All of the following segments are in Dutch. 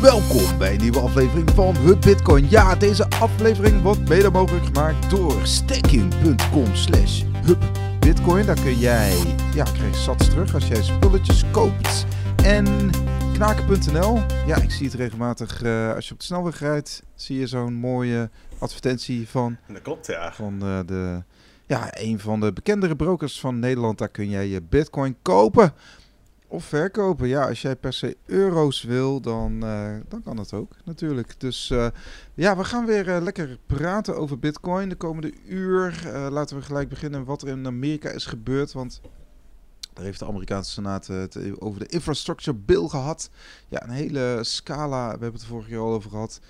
Welkom bij een nieuwe aflevering van Hub Bitcoin. Ja, deze aflevering wordt mede mogelijk gemaakt door staking.com slash hubbitcoin. Daar kun jij, ja, krijg je sats terug als jij spulletjes koopt. En knaken.nl, ja, ik zie het regelmatig uh, als je op de snelweg rijdt, zie je zo'n mooie advertentie van... Dat klopt, ja. Van uh, de, ja, een van de bekendere brokers van Nederland. Daar kun jij je bitcoin kopen of verkopen. Ja, als jij per se euro's wil, dan, uh, dan kan dat ook natuurlijk. Dus uh, ja, we gaan weer uh, lekker praten over Bitcoin de komende uur. laten we gelijk beginnen wat er in Amerika is gebeurd. Want daar heeft de Amerikaanse Senaat het over de infrastructure bill gehad. Ja, een hele scala. We hebben het er vorige keer al over gehad.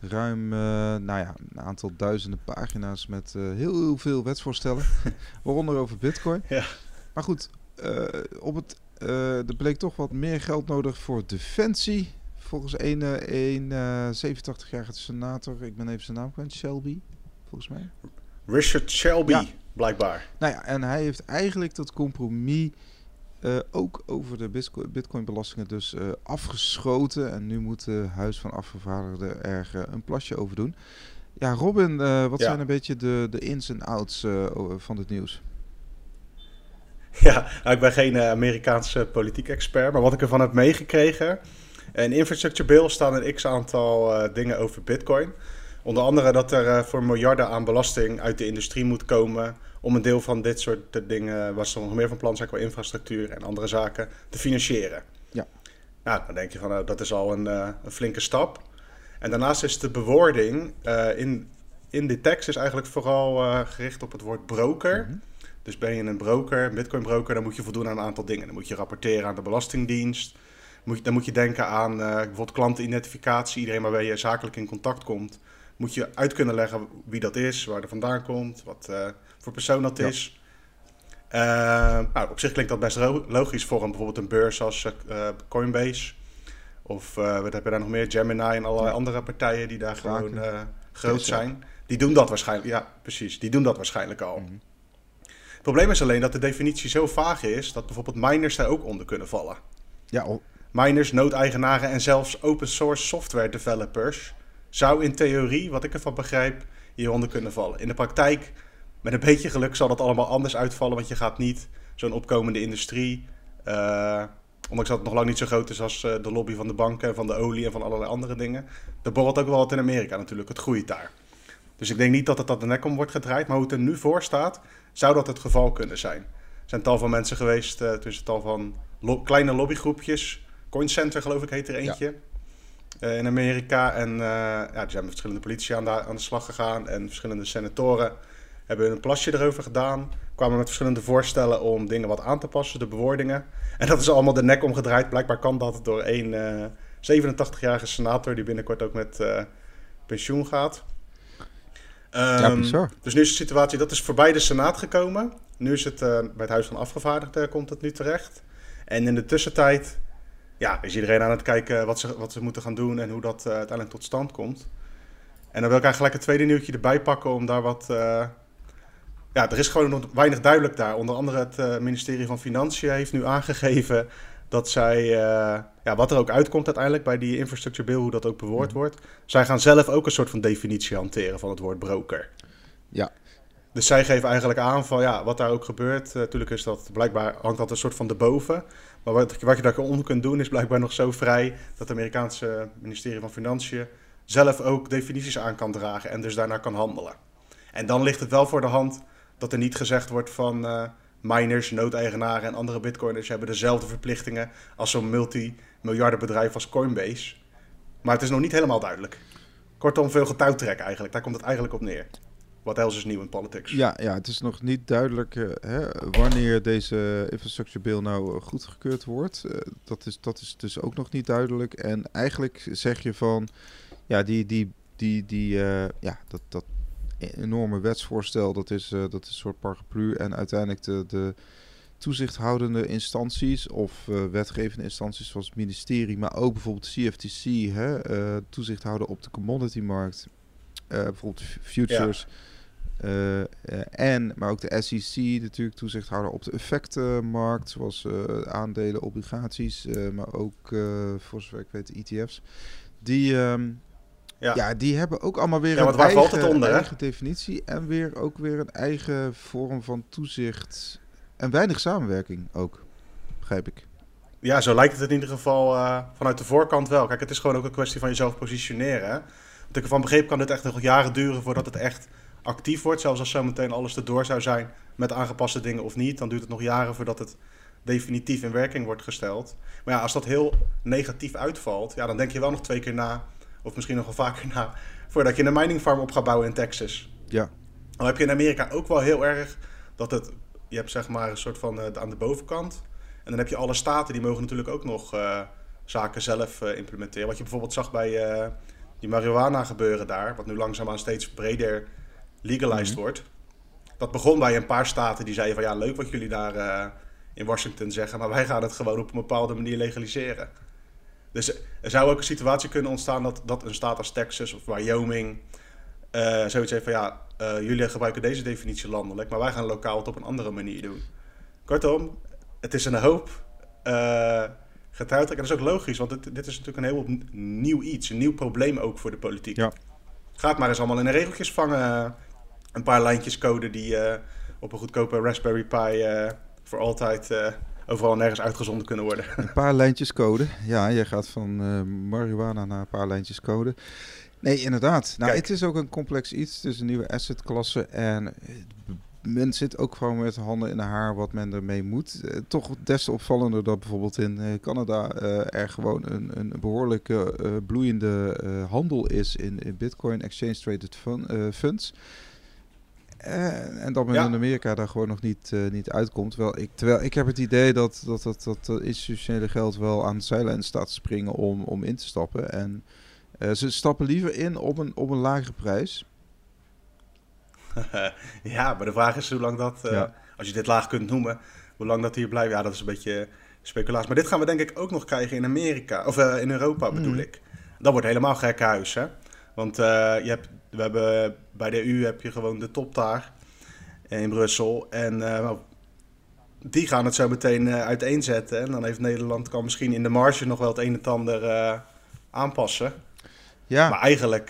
Ruim, nou ja, een aantal duizenden pagina's met heel, heel, veel wetsvoorstellen. waaronder over Bitcoin. Ja. Maar goed, op het er bleek toch wat meer geld nodig voor defensie. Volgens een, een uh, 87-jarige senator, ik ben even zijn naam kwijt, Shelby, volgens mij. Richard Shelby, ja. blijkbaar. Nou ja, en hij heeft eigenlijk dat compromis uh, ook over de bitcoinbelastingen dus uh, afgeschoten. En nu moet het Huis van Afgevaardigden er uh, een plasje over doen. Ja, Robin, wat ja. zijn een beetje de, de ins en outs van het nieuws? Ja, nou, ik ben geen uh, Amerikaanse politiek expert, maar wat ik ervan heb meegekregen. In Infrastructure Bill staan een x-aantal uh, dingen over Bitcoin. Onder andere dat er uh, voor miljarden aan belasting uit de industrie moet komen. om een deel van dit soort dingen, waar ze nog meer van plan zijn qua infrastructuur en andere zaken, te financieren. Ja. Nou, dan denk je van dat is al een, een, flinke stap. En daarnaast is de bewoording in, in de tekst is eigenlijk vooral gericht op het woord broker. Mm -hmm. Dus ben je een broker, een bitcoin broker, dan moet je voldoen aan een aantal dingen. Dan moet je rapporteren aan de Belastingdienst. Moet je, dan moet je denken aan uh, bijvoorbeeld klantenidentificatie. Iedereen waarmee je zakelijk in contact komt, moet je uit kunnen leggen wie dat is, waar er vandaan komt, wat uh, voor persoon dat ja. is. Uh, nou, op zich klinkt dat best logisch voor een, bijvoorbeeld een beurs als Coinbase. Of wat heb je daar nog meer? Gemini en allerlei ja. andere partijen die daar gewoon groot zijn. Die doen dat waarschijnlijk. Ja, precies. Die doen dat waarschijnlijk al. Mm -hmm. Het probleem is alleen dat de definitie zo vaag is dat bijvoorbeeld miners daar ook onder kunnen vallen. Ja, oh. Miners, noodeigenaren en zelfs open source software developers zou in theorie, wat ik ervan begrijp, hieronder kunnen vallen. In de praktijk, met een beetje geluk, zal dat allemaal anders uitvallen, want je gaat niet zo'n opkomende industrie. Uh, ondanks dat het nog lang niet zo groot is als uh, de lobby van de banken, van de olie en van allerlei andere dingen. Er borrelt ook wel wat in Amerika natuurlijk, het groeit daar. Dus ik denk niet dat het dat de nek om wordt gedraaid. Maar hoe het er nu voor staat, zou dat het geval kunnen zijn. Er zijn tal van mensen geweest, uh, tussen tal van lo kleine lobbygroepjes. Coin Center geloof ik heet er eentje. Ja. Uh, in Amerika. En uh, ja, die zijn met verschillende politie aan de, aan de slag gegaan. En verschillende senatoren hebben een plasje erover gedaan. Kwamen met verschillende voorstellen om dingen wat aan te passen, de bewoordingen. En dat is allemaal de nek omgedraaid. Blijkbaar kan dat door een 87-jarige senator die binnenkort ook met pensioen gaat. Um, ja, bizar. Dus nu is de situatie, dat is voorbij de Senaat gekomen. Nu is het uh, bij het Huis van Afgevaardigden komt het nu terecht. En in de tussentijd ja, is iedereen aan het kijken wat ze, wat ze moeten gaan doen en hoe dat uh, uiteindelijk tot stand komt. En dan wil ik eigenlijk een tweede nieuwtje erbij pakken om daar wat... Uh, ja, er is gewoon nog weinig duidelijk daar. Onder andere het ministerie van Financiën heeft nu aangegeven dat zij, uh, ja, wat er ook uitkomt uiteindelijk bij die infrastructure bill, hoe dat ook bewoord wordt, zij gaan zelf ook een soort van definitie hanteren van het woord broker. Ja. Dus zij geven eigenlijk aan van ja, wat daar ook gebeurt. Uh, natuurlijk is dat blijkbaar hangt dat een soort van de boven. Maar wat, wat je daaronder kunt doen is blijkbaar nog zo vrij dat het Amerikaanse ministerie van Financiën zelf ook definities aan kan dragen en dus daarna kan handelen. En dan ligt het wel voor de hand dat er niet gezegd wordt van. Uh, miners, noodeigenaren en andere bitcoiners hebben dezelfde verplichtingen als zo'n multimiljardenbedrijf als Coinbase. Maar het is nog niet helemaal duidelijk. Kortom, veel getouwtrek eigenlijk. Daar komt het eigenlijk op neer. Wat else is nieuw in politics? Ja, ja het is nog niet duidelijk uh, hè, wanneer deze infrastructure bill nou goedgekeurd wordt. Uh, dat, is, dat is dus ook nog niet duidelijk. En eigenlijk zeg je van, ja, die, die, die, die, ja, dat, dat, enorme wetsvoorstel. Dat is, uh, dat is een soort paraplu. En uiteindelijk de, de toezichthoudende instanties of uh, wetgevende instanties zoals het ministerie, maar ook bijvoorbeeld CFTC, hè, uh, toezicht houden op de commodity markt, bijvoorbeeld futures. En, maar ook de SEC, natuurlijk toezichthouder op de effectenmarkt, zoals aandelen, obligaties, maar ook, voor zover ik weet, ETF's. Die, um, ja. ja. die hebben ook allemaal weer een eigen, onder, eigen definitie en weer ook weer een eigen vorm van toezicht en weinig samenwerking ook, begrijp ik. Ja, zo lijkt het in ieder geval vanuit de voorkant wel. Kijk, het is gewoon ook een kwestie van jezelf positioneren. Want ik ervan begreep kan dit echt nog jaren duren voordat het echt actief wordt. Zelfs als zometeen alles erdoor zou zijn met aangepaste dingen of niet, dan duurt het nog jaren voordat het definitief in werking wordt gesteld. Maar ja, als dat heel negatief uitvalt, ja, dan denk je wel nog twee keer na, of misschien nog wel vaker na, voordat je een mining farm op gaat bouwen in Texas. Ja. Dan heb je in Amerika ook wel heel erg dat het, je hebt zeg maar een soort van uh, aan de bovenkant. En dan heb je alle staten, die mogen natuurlijk ook nog uh, zaken zelf uh, implementeren. Wat je bijvoorbeeld zag bij die marihuana gebeuren daar, wat nu langzaamaan steeds breder legalized mhm. wordt. Dat begon bij een paar staten die zeiden van ja, leuk wat jullie daar in Washington zeggen, maar wij gaan het gewoon op een bepaalde manier legaliseren. Dus er zou ook een situatie kunnen ontstaan dat, dat een staat als Texas of Wyoming uh, zoiets heeft van ja, uh, jullie gebruiken deze definitie landelijk, maar wij gaan lokaal het op een andere manier doen. Kortom, het is een hoop uh, getrouwd. En dat is ook logisch, want dit, dit is natuurlijk een heel nieuw iets, een nieuw probleem ook voor de politiek. Ja. Gaat maar eens allemaal in de regeltjes vangen een paar lijntjes code die op een goedkope Raspberry Pi voor altijd overal nergens uitgezonden kunnen worden. Een paar lijntjes code. Ja, je gaat van marihuana naar een paar lijntjes code. Nee, inderdaad. Nou, het is ook een complex iets. Het is een nieuwe assetklasse en men zit ook gewoon met handen in de haar wat men ermee moet. Uh, toch des te opvallender dat bijvoorbeeld in uh, Canada uh, er gewoon een, een behoorlijke bloeiende handel is in, in Bitcoin Exchange Traded fun, Funds. Uh, en dat men in Amerika daar gewoon nog niet, uh, niet uitkomt. Terwijl ik, terwijl ik heb het idee dat dat, dat, dat institutionele geld wel aan de zijlijn staat te springen om, om in te stappen. En uh, ze stappen liever in op een, op een lagere prijs. ja, maar de vraag is hoe lang dat, ja. als je dit laag kunt noemen, hoe lang dat hier blijft. Ja, dat is een beetje speculatie. Maar dit gaan we denk ik ook nog krijgen in Amerika, of in Europa bedoel mm. ik. Dat wordt helemaal gek huis, hè. Want je hebt we hebben, bij de EU heb je gewoon de top daar in Brussel. En uh, die gaan het zo meteen uh, uiteenzetten. En dan heeft Nederland kan misschien in de marge nog wel het een en ander uh, aanpassen. Ja. Maar eigenlijk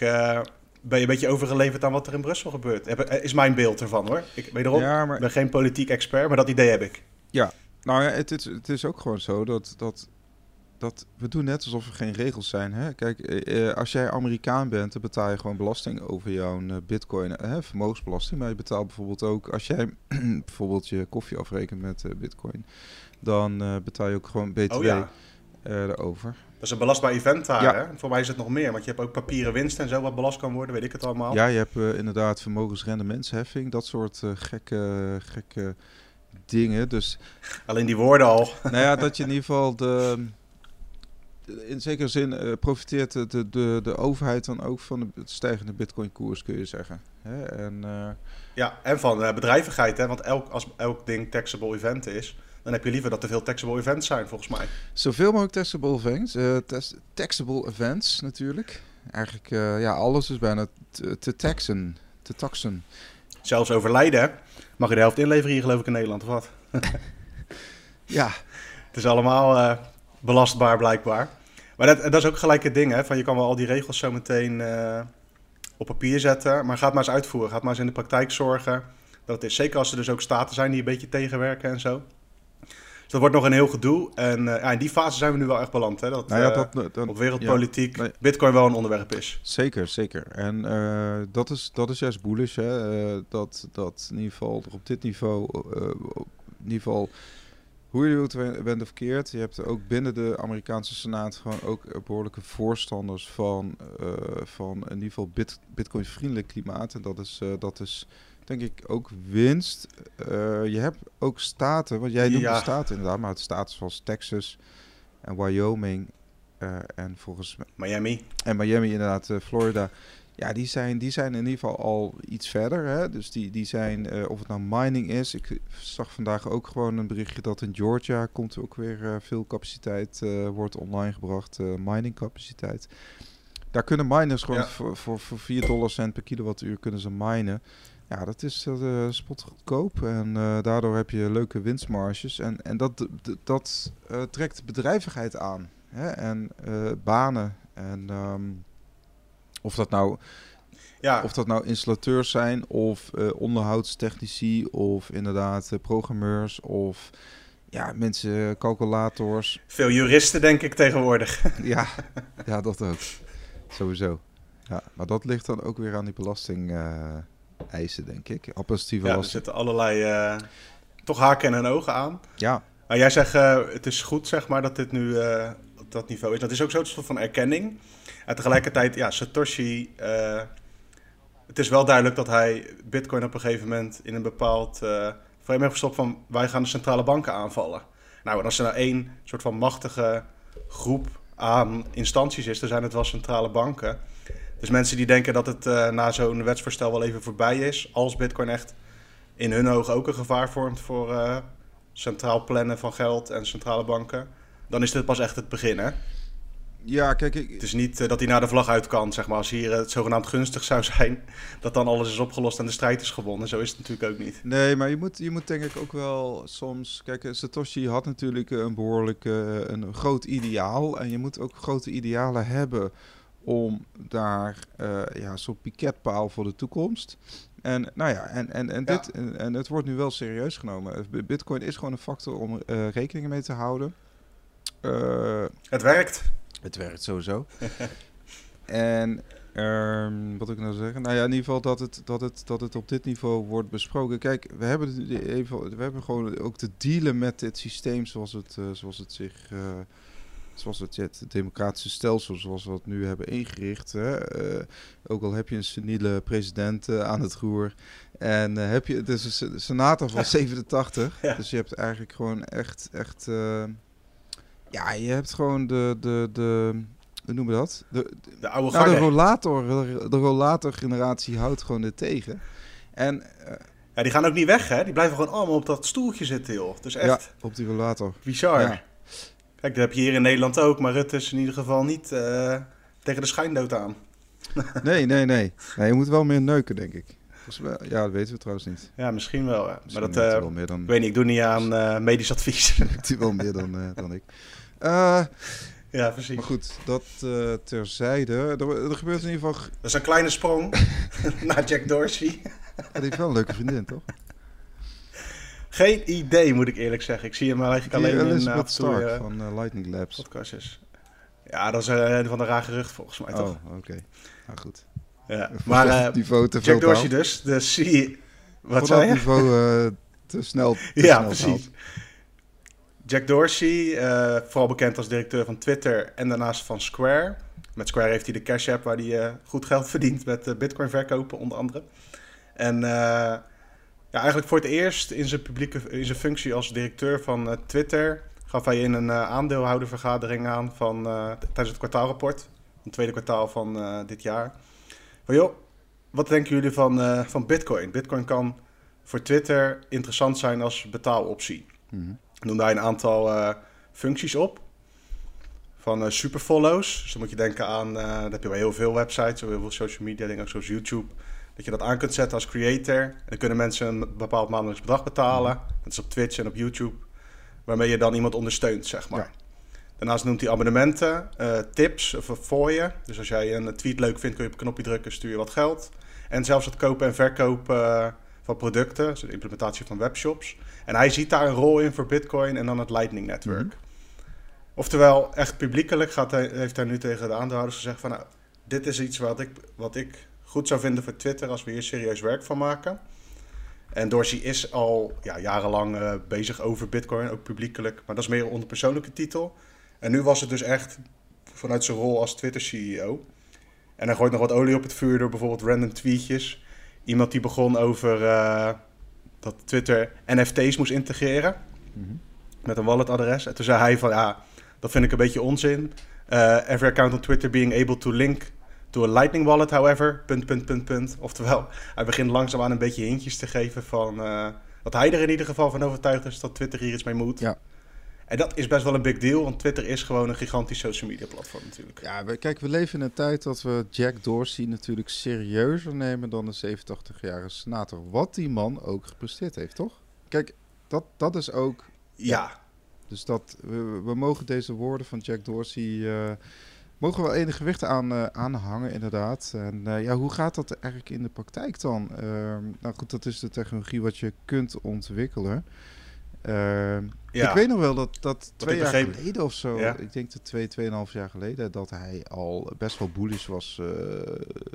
ben je een beetje overgeleverd aan wat er in Brussel gebeurt. Is mijn beeld ervan hoor. Ik wederom ja, maar... ben geen politiek expert, maar dat idee heb ik. Ja, nou ja, het is, het is ook gewoon zo dat, dat dat we doen net alsof er geen regels zijn. Hè? Kijk, eh, eh, als jij Amerikaan bent, dan betaal je gewoon belasting over jouw uh, bitcoin, vermogensbelasting. Maar je betaalt bijvoorbeeld ook, als jij bijvoorbeeld je koffie afrekent met bitcoin, dan betaal je ook gewoon BTW oh, ja. erover. Dat is een belastbaar event daar, ja. hè? Voor mij is het nog meer, want je hebt ook papieren winst en zo wat belast kan worden, weet ik het allemaal. Ja, je hebt inderdaad vermogensrendementsheffing, dat soort gekke, gekke dingen. Dus, Alleen die woorden al. Nou ja, dat je in ieder geval de in zekere zin uh, profiteert de, de, de overheid dan ook van de stijgende bitcoin-koers, kun je zeggen. Hè? En, uh, ja, en van uh, bedrijvigheid, hè? want elk, als elk ding taxable event is, dan heb je liever dat er veel taxable events zijn, volgens mij. Zoveel mogelijk taxable events. taxable events natuurlijk. Eigenlijk, ja, alles is bijna te taxen. Te taxen. Zelfs overlijden, mag je de helft inleveren hier geloof ik in Nederland, of wat? ja. Het is allemaal belastbaar blijkbaar. Maar dat, dat is ook gelijk het ding, hè? Van je kan wel al die regels zo meteen uh, op papier zetten, maar gaat maar eens uitvoeren. Gaat maar eens in de praktijk zorgen dat het is. Zeker als er dus ook staten zijn die een beetje tegenwerken en zo. Dus dat wordt nog een heel gedoe. En uh, ja, in die fase zijn we nu wel echt beland. Hè? Dat, nou ja, dat, uh, dat op wereldpolitiek ja, nee. Bitcoin wel een onderwerp is. Zeker, zeker. En uh, dat, is, dat is juist bullish. Hè? dat, dat in ieder geval op dit niveau, in ieder geval hoe je het bent of verkeerd, je hebt ook binnen de Amerikaanse Senaat gewoon ook behoorlijke voorstanders van, uh, van in ieder geval bit, bitcoin-vriendelijk klimaat. En dat is, uh, dat is denk ik ook winst. Uh, je hebt ook staten, want jij noemt ja. de staten inderdaad, maar het staten zoals Texas en Wyoming en volgens mij... Miami. En Miami inderdaad, Florida. Ja, die zijn, die zijn in ieder geval al iets verder. Hè? Dus die, die zijn, uh, of het nou mining is. Ik zag vandaag ook gewoon een berichtje dat in Georgia komt ook weer uh, veel capaciteit, uh, wordt online gebracht, mining capaciteit. Daar kunnen miners gewoon ja. voor, voor, voor 4 dollar cent per kilowattuur kunnen ze minen. Ja, dat is uh, spotgoedkoop en daardoor heb je leuke winstmarges. En, en dat, dat trekt bedrijvigheid aan. Hè? En banen. En um, of dat nou... Ja. Of dat nou installateurs zijn, of onderhoudstechnici, of inderdaad programmeurs, of ja, mensen, calculators. Veel juristen, denk ik, tegenwoordig. ja, ja, dat ook. Sowieso. Ja, maar dat ligt dan ook weer aan die belasting eisen, denk ik. Administratieve ja, er zitten allerlei uh, toch haken en ogen aan. Ja. Maar jij zegt, uh, het is goed zeg maar dat dit nu uh, op dat niveau is. Dat is ook zo'n soort van erkenning. En tegelijkertijd, ja, Satoshi... het is wel duidelijk dat hij bitcoin op een gegeven moment in een bepaald frame heeft gestopt van... wij gaan de centrale banken aanvallen. Nou, en als er nou één soort van machtige groep aan instanties is, dan zijn het wel centrale banken... Dus mensen die denken dat het uh, na zo'n wetsvoorstel wel even voorbij is, als Bitcoin echt in hun ogen ook een gevaar vormt voor uh, centraal plannen van geld en centrale banken, dan is dit pas echt het begin, hè? Ja, kijk, ik... Het is niet uh, dat hij naar de vlag uit kan, zeg maar. Als hier het zogenaamd gunstig zou zijn, dat dan alles is opgelost en de strijd is gewonnen. Zo is het natuurlijk ook niet. Nee, maar je moet, je moet denk ik ook wel soms... Kijk, Satoshi had natuurlijk een behoorlijk een groot ideaal. En je moet ook grote idealen hebben om daar ja, zo'n piketpaal voor de toekomst. En nou ja, en, en, en, dit, en, en, het wordt nu wel serieus genomen. Bitcoin is gewoon een factor om rekening mee te houden. Uh, het werkt. Het werkt sowieso. en um, wat ik nou zeggen? Nou ja, in ieder geval dat het, dat, het, dat het op dit niveau wordt besproken. Kijk, we hebben, even, we hebben gewoon ook te dealen met dit systeem zoals het, uh, zoals het zich zoals het, het democratische stelsel zoals we het nu hebben ingericht. Hè, uh, ook al heb je een seniele president uh, aan het roer. En uh, heb je, het is een senator van 87. Ja. Dus je hebt eigenlijk gewoon echt, echt... ja, je hebt gewoon de, de, de hoe noemen we dat? De, de oude nou, de rollator, de rollator generatie houdt gewoon dit tegen. En... ja, die gaan ook niet weg, hè? Die blijven gewoon allemaal op dat stoeltje zitten, joh. Dus echt... Ja, op die rollator. Bizar. Ja. Kijk, dat heb je hier in Nederland ook, maar Rutte is in ieder geval niet uh, tegen de schijndood aan. nee, nee, nee, nee. Je moet wel meer neuken, denk ik. Ja, dat weten we trouwens niet. Ja, misschien wel. Ja. Maar dat, uh, wel meer dan... weet niet, ik doe niet aan uh, medisch advies. Die wel meer dan, dan ik. Ja, precies. Maar goed, dat terzijde. Er, er, gebeurt in ieder geval... Dat is een kleine sprong naar Jack Dorsey. die heeft wel een leuke vriendin, toch? Geen idee, moet ik eerlijk zeggen. Ik zie hem eigenlijk alleen in uh, Stark uh, van uh, Lightning Labs. Podcastjes. Ja, dat is een van de raar gerucht volgens mij, toch? Oh, oké. Nou, goed. Ja, maar die foto Jack Dorsey dus, de CEO... Wat zei je? niveau te snel te Ja, snel precies. Jack Dorsey, vooral bekend als directeur van Twitter en daarnaast van Square. Met Square heeft hij de Cash App waar hij goed geld verdient met bitcoin verkopen onder andere. En ja, eigenlijk voor het eerst in zijn, publieke, in zijn functie als directeur van Twitter gaf hij in een uh, aandeelhoudervergadering aan van, tijdens het kwartaalrapport, het tweede kwartaal van dit jaar. Van joh, wat denken jullie van, van Bitcoin? Bitcoin kan voor Twitter interessant zijn als betaaloptie. Mm. Noemde hij een aantal functies op van superfollows. Dus dan moet je denken aan, dat heb je bij heel veel websites, heel veel social media dingen, zoals YouTube dat je dat aan kunt zetten als creator. En dan kunnen mensen een bepaald maandelijks bedrag betalen. Dat is op Twitch en op YouTube. Waarmee je dan iemand ondersteunt, zeg maar. Daarnaast noemt hij abonnementen, uh, tips voor je. Dus als jij een tweet leuk vindt, kun je op een knopje drukken, stuur je wat geld. En zelfs het kopen en verkopen uh, van producten, dus de implementatie van webshops. En hij ziet daar een rol in voor Bitcoin en dan het Lightning Network. Mhm. Oftewel, echt publiekelijk gaat hij, heeft hij nu tegen de aandeelhouders gezegd van... Nou, dit is iets wat ik, wat ik goed zou vinden voor Twitter als we hier serieus werk van maken. En Dorsey is al ja, jarenlang uh, bezig over Bitcoin, ook publiekelijk, maar dat is meer onder persoonlijke titel. En nu was het dus echt vanuit zijn rol als Twitter-CEO. En hij gooit nog wat olie op het vuur door bijvoorbeeld random tweetjes. Iemand die begon over uh, dat Twitter NFT's moest integreren mhm. met een walletadres. En toen zei hij van ja, dat vind ik een beetje onzin. Uh, every account on Twitter being able to link to a Lightning wallet, however, punt, punt, punt, punt. Oftewel, hij begint langzaamaan een beetje hintjes te geven van... Uh, dat hij er in ieder geval van overtuigd is dat Twitter hier iets mee moet. Ja. En dat is best wel een big deal, want Twitter is gewoon een gigantisch social media platform natuurlijk. Ja, we, kijk, we leven in een tijd dat we Jack Dorsey natuurlijk serieuzer nemen dan een 87-jarige senator. Wat die man ook gepresteerd heeft, toch? Kijk, dat, dat is ook... Ja. Dus dat, we, we mogen deze woorden van Jack Dorsey... eh, mogen wel enige gewicht aan, eh, aanhangen, inderdaad. En eh, ja, hoe gaat dat eigenlijk in de praktijk dan? Ehm, nou goed, dat is de technologie wat je kunt ontwikkelen. Ehm, Ja. Ik weet nog wel dat, dat twee jaar begreep- geleden of zo, Ja. ik denk dat twee, tweeënhalf jaar geleden, dat hij al best wel bullish was eh,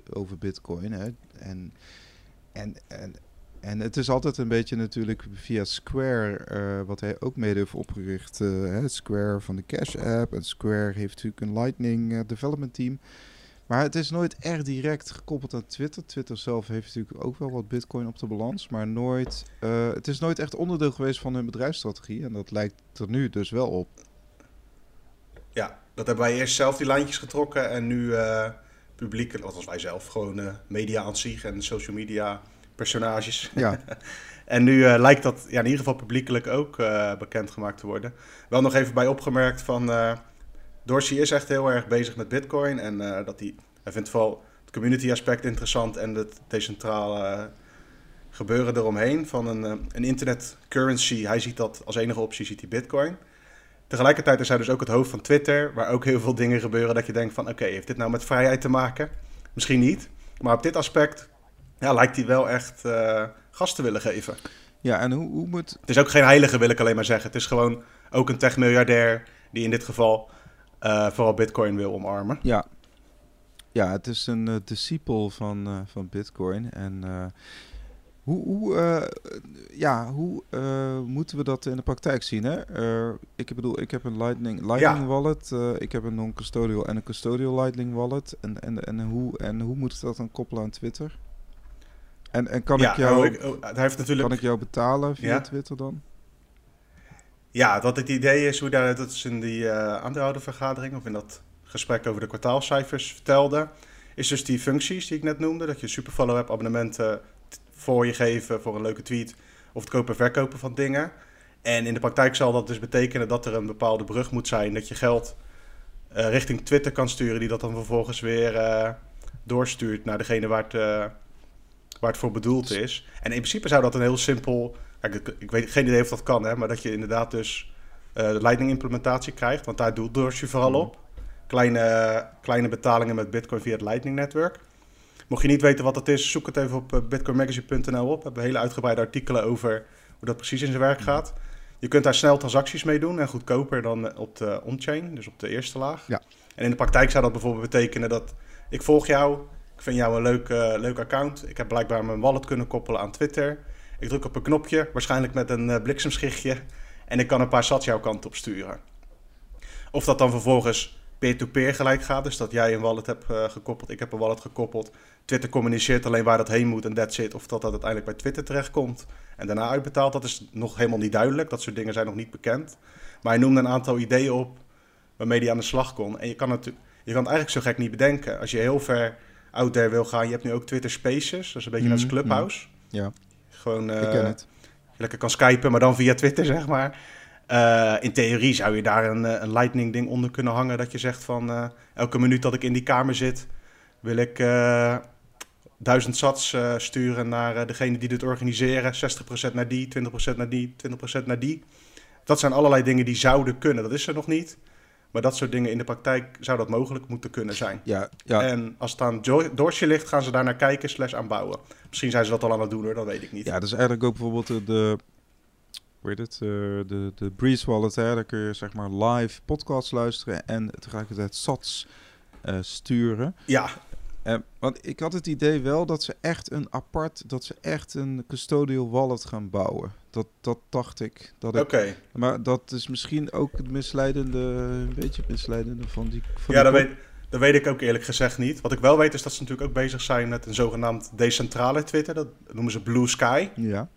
over bitcoin. Hè? En, en, en, en het is altijd een beetje natuurlijk via Square, eh, wat hij ook mede heeft opgericht. eh, hè? Square van de Cash App en Square heeft natuurlijk een Lightning development team. Maar het is nooit echt direct gekoppeld aan Twitter. Twitter zelf heeft natuurlijk ook wel wat bitcoin op de balans. Maar nooit, eh, het is nooit echt onderdeel geweest van hun bedrijfsstrategie. En dat lijkt er nu dus wel op. Ja, dat hebben wij eerst zelf die lijntjes getrokken en nu eh publiek, althans wij zelf, gewoon eh, media aan zich en social media personages. Ja, En nu lijkt dat ja, in ieder geval publiekelijk ook bekendgemaakt te worden. Wel nog even bij opgemerkt van Dorsey is echt heel erg bezig met Bitcoin en eh, dat hij, hij vindt vooral het community aspect interessant en het decentrale eh, gebeuren eromheen van een, eh, een internet currency. Hij ziet dat als enige optie ziet hij Bitcoin. Tegelijkertijd is hij dus ook het hoofd van Twitter, waar ook heel veel dingen gebeuren dat je denkt van oké, heeft dit nou met vrijheid te maken? Misschien niet, maar op dit aspect ja, lijkt hij wel echt gas te willen geven. ja en hoe, hoe moet... Het is ook geen heilige, wil ik alleen maar zeggen. Het is gewoon ook een tech-miljardair die in dit geval eh, vooral Bitcoin wil omarmen. Ja, ja het is een eh, discipel van, eh, van bitcoin. En hoe, hoe, ja, hoe moeten we dat in de praktijk zien? Hè? Ik bedoel, ik heb een Lightning, Lightning Ja. wallet. ik heb een non-custodial en een custodial Lightning wallet. En, en, en, hoe, en hoe moet ik dat dan koppelen aan Twitter? En, en kan, ja, ik jou, oh, ik- oh, hij heeft natuurlijk. kan ik jou betalen via Ja. Twitter dan? Ja, wat het idee is, hoe daar, dat is in die eh aandeelhoudervergadering of in dat gesprek over de kwartaalcijfers vertelde, is dus die functies die ik net noemde, dat je superfollow app abonnementen t- voor je geven voor een leuke tweet of het kopen en verkopen van dingen. En in de praktijk zal dat dus betekenen dat er een bepaalde brug moet zijn, dat je geld eh, richting Twitter kan sturen, die dat dan vervolgens weer eh, doorstuurt naar degene waar het, waar het voor bedoeld is. En in principe zou dat een heel simpel ik, ik weet geen idee of dat kan, hè, maar dat je inderdaad dus eh, de Lightning implementatie krijgt, want daar doet Dorsey vooral op. Kleine, kleine betalingen met Bitcoin via het Lightning netwerk. Mocht je niet weten wat dat is, zoek het even op eh, bitcoinmagazine.nl op. We hebben hele uitgebreide artikelen over hoe dat precies in zijn werk gaat. Je kunt daar snel transacties mee doen en goedkoper dan op de on-chain, dus op de eerste laag. Ja. En in de praktijk zou dat bijvoorbeeld betekenen dat ik volg jou, ik vind jou een leuk, eh, leuk account. Ik heb blijkbaar mijn wallet kunnen koppelen aan Twitter. Ik druk op een knopje, waarschijnlijk met een eh, bliksemschichtje. En ik kan een paar sats jouw kant op sturen. Of dat dan vervolgens peer-to-peer gelijk gaat. Dus dat jij een wallet hebt eh, gekoppeld, ik heb een wallet gekoppeld. Twitter communiceert alleen waar dat heen moet en that's it. Of dat dat uiteindelijk bij Twitter terechtkomt en daarna uitbetaalt. Dat is nog helemaal niet duidelijk. Dat soort dingen zijn nog niet bekend. Maar hij noemde een aantal ideeën op waarmee hij aan de slag kon. En je kan, het, je kan het eigenlijk zo gek niet bedenken. Als je heel ver out there wil gaan. Je hebt nu ook Twitter Spaces. Dat is een beetje net als Mhm, Clubhouse. Ja, Gewoon eh, lekker kan skypen, maar dan via Twitter, zeg maar. Eh, in theorie zou je daar een, eh, een lightning ding onder kunnen hangen. Dat je zegt van elke minuut dat ik in die kamer zit, wil ik duizend sats sturen naar degene die dit organiseren. 60% naar die, 20% naar die, 20% naar die. Dat zijn allerlei dingen die zouden kunnen. Dat is er nog niet. Maar dat soort dingen in de praktijk zou dat mogelijk moeten kunnen zijn. Ja, ja, En als het aan Dorsey ligt, gaan ze daar naar kijken slash aanbouwen. Misschien zijn ze dat al aan het doen hoor, dat weet ik niet. Ja, dus eigenlijk ook bijvoorbeeld de, de hoe heet het, eh, de, de Breeze Wallet, hè, daar kun je zeg maar live podcasts luisteren en tegelijkertijd sats eh, sturen. ja Eh, want ik had het idee wel dat ze echt een apart, dat ze echt een custodial wallet gaan bouwen. Dat, dat dacht ik. Oké. maar dat is misschien ook het misleidende, een beetje het misleidende van die. Van Ja, die dat weet, dat weet ik ook eerlijk gezegd niet. Wat ik wel weet is dat ze natuurlijk ook bezig zijn met een zogenaamd decentrale Twitter. Dat noemen ze Blue Sky. Ja,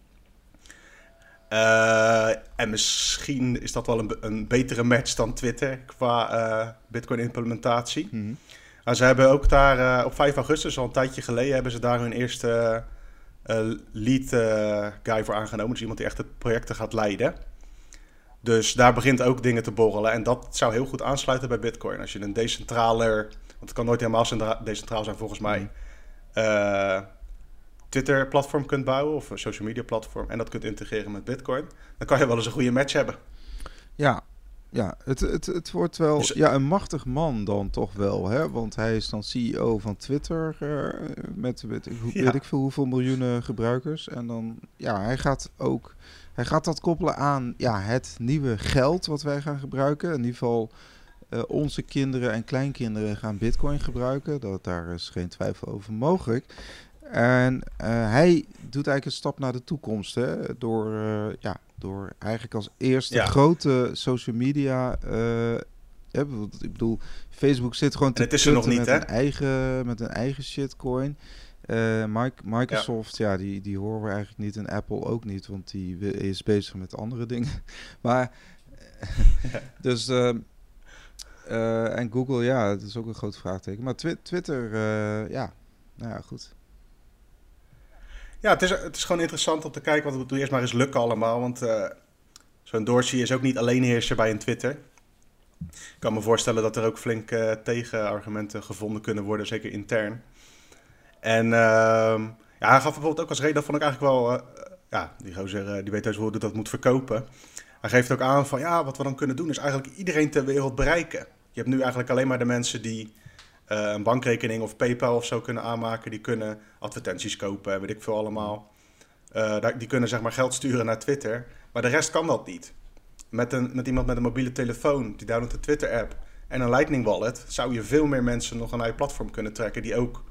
Eh, en misschien is dat wel een, een betere match dan Twitter qua eh, Bitcoin implementatie. mhm. Maar ze hebben ook daar eh, op 5 augustus, al een tijdje geleden, hebben ze daar hun eerste eh, lead eh, guy voor aangenomen. Dus iemand die echt het project gaat leiden. Dus daar begint ook dingen te borrelen. En dat zou heel goed aansluiten bij Bitcoin. Als je een decentraler, want het kan nooit helemaal decentraal zijn volgens mij, mm. uh, Twitter-platform kunt bouwen of een social media-platform en dat kunt integreren met Bitcoin, dan kan je wel eens een goede match hebben. Ja, ja, het, het, het wordt wel dus- ja, een machtig man dan toch wel, hè? Want hij is dan CEO van Twitter uh, met, met weet ik veel hoeveel miljoenen gebruikers. En dan, ja, hij gaat ook, hij gaat dat koppelen aan ja, het nieuwe geld wat wij gaan gebruiken. In ieder geval uh, onze kinderen en kleinkinderen gaan bitcoin gebruiken. Dat, daar is geen twijfel over mogelijk. En uh, hij doet eigenlijk een stap naar de toekomst, hè? Door, ja, door eigenlijk als eerste grote social media. Uh, ik bedoel, Facebook zit gewoon te het is er nog niet, met, hè? Een eigen, met een eigen shitcoin. Microsoft, ja. die, die horen we eigenlijk niet. En Apple ook niet, want die is bezig met andere dingen. maar, dus... Uh, en Google, ja, dat is ook een groot vraagteken. Maar twi Twitter, ja, nou ja, goed. Ja, het is, het is gewoon interessant om te kijken. Want het eerst maar eens lukken allemaal. Want uh, zo'n Dorsey is ook niet alleen heerser bij een Twitter. Ik kan me voorstellen dat er ook flink uh, tegenargumenten gevonden kunnen worden, zeker intern. En uh, ja, hij gaf bijvoorbeeld ook als reden, dat vond ik eigenlijk wel... Uh, ja, die gozer, die weet dus hoe dat moet verkopen. Hij geeft ook aan van, ja, wat we dan kunnen doen is eigenlijk iedereen ter wereld bereiken. Je hebt nu eigenlijk alleen maar de mensen die een bankrekening of PayPal of zo kunnen aanmaken. Die kunnen advertenties kopen, weet ik veel allemaal. Uh, die kunnen zeg maar geld sturen naar Twitter. Maar de rest kan dat niet. Met, een, met iemand met een mobiele telefoon, die downloadt de Twitter-app en een Lightning Wallet, zou je veel meer mensen nog naar je platform kunnen trekken die ook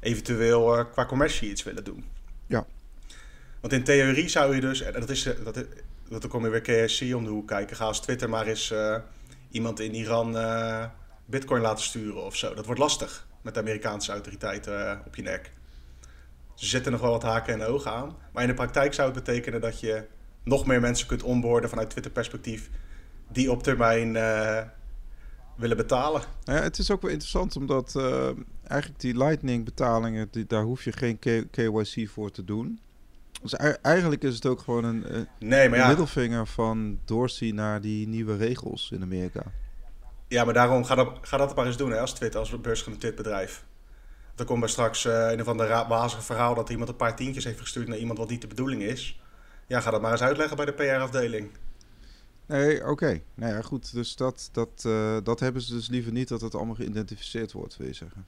eventueel uh, qua commercie iets willen doen. Ja. Want in theorie zou je dus, en dat is, dat, is, dat kom je weer KSC om de hoek kijken, ga als Twitter maar eens iemand in Iran bitcoin laten sturen of zo. Dat wordt lastig met de Amerikaanse autoriteiten eh, op je nek. Ze zitten nog wel wat haken en ogen aan. Maar in de praktijk zou het betekenen dat je nog meer mensen kunt onboorden vanuit Twitter-perspectief die op termijn uh, willen betalen. Ja, het is ook wel interessant omdat uh, eigenlijk die Lightning-betalingen, die, daar hoef je geen KYC voor te doen. Dus eigenlijk is het ook gewoon een, nee, maar ja. middelvinger van Dorsey naar die nieuwe regels in Amerika. Ja, maar daarom ga dat, ga dat maar eens doen hè, als Twitter, als beursgenoteerd bedrijf. Dan komt er straks uh, een of ander wazig verhaal dat iemand een paar tientjes heeft gestuurd naar iemand wat niet de bedoeling is. Ja, ga dat maar eens uitleggen bij de PR-afdeling. Nee, oké. Nou ja, goed. Dus dat, dat, uh, dat hebben ze dus liever niet dat het allemaal geïdentificeerd wordt, wil je zeggen.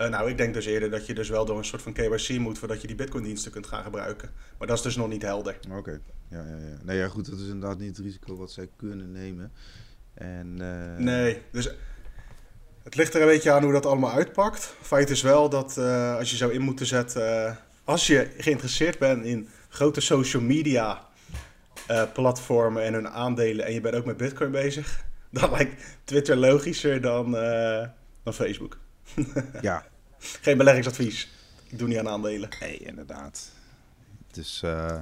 Uh, nou, ik denk dus eerder dat je dus wel door een soort van KYC moet voordat je die Bitcoin-diensten kunt gaan gebruiken. Maar dat is dus nog niet helder. Oké, ja, ja, ja. Nee, ja, goed, dat is inderdaad niet het risico wat zij kunnen nemen. En, uh... Nee, dus het ligt er een beetje aan hoe dat allemaal uitpakt. Feit is wel dat uh, als je zou in moeten zetten, als je geïnteresseerd bent in grote social media platformen en hun aandelen en je bent ook met Bitcoin bezig, dan lijkt Twitter logischer dan, dan Facebook. ja. Geen beleggingsadvies. Ik doe niet aan aandelen. Nee, inderdaad. Dus, uh,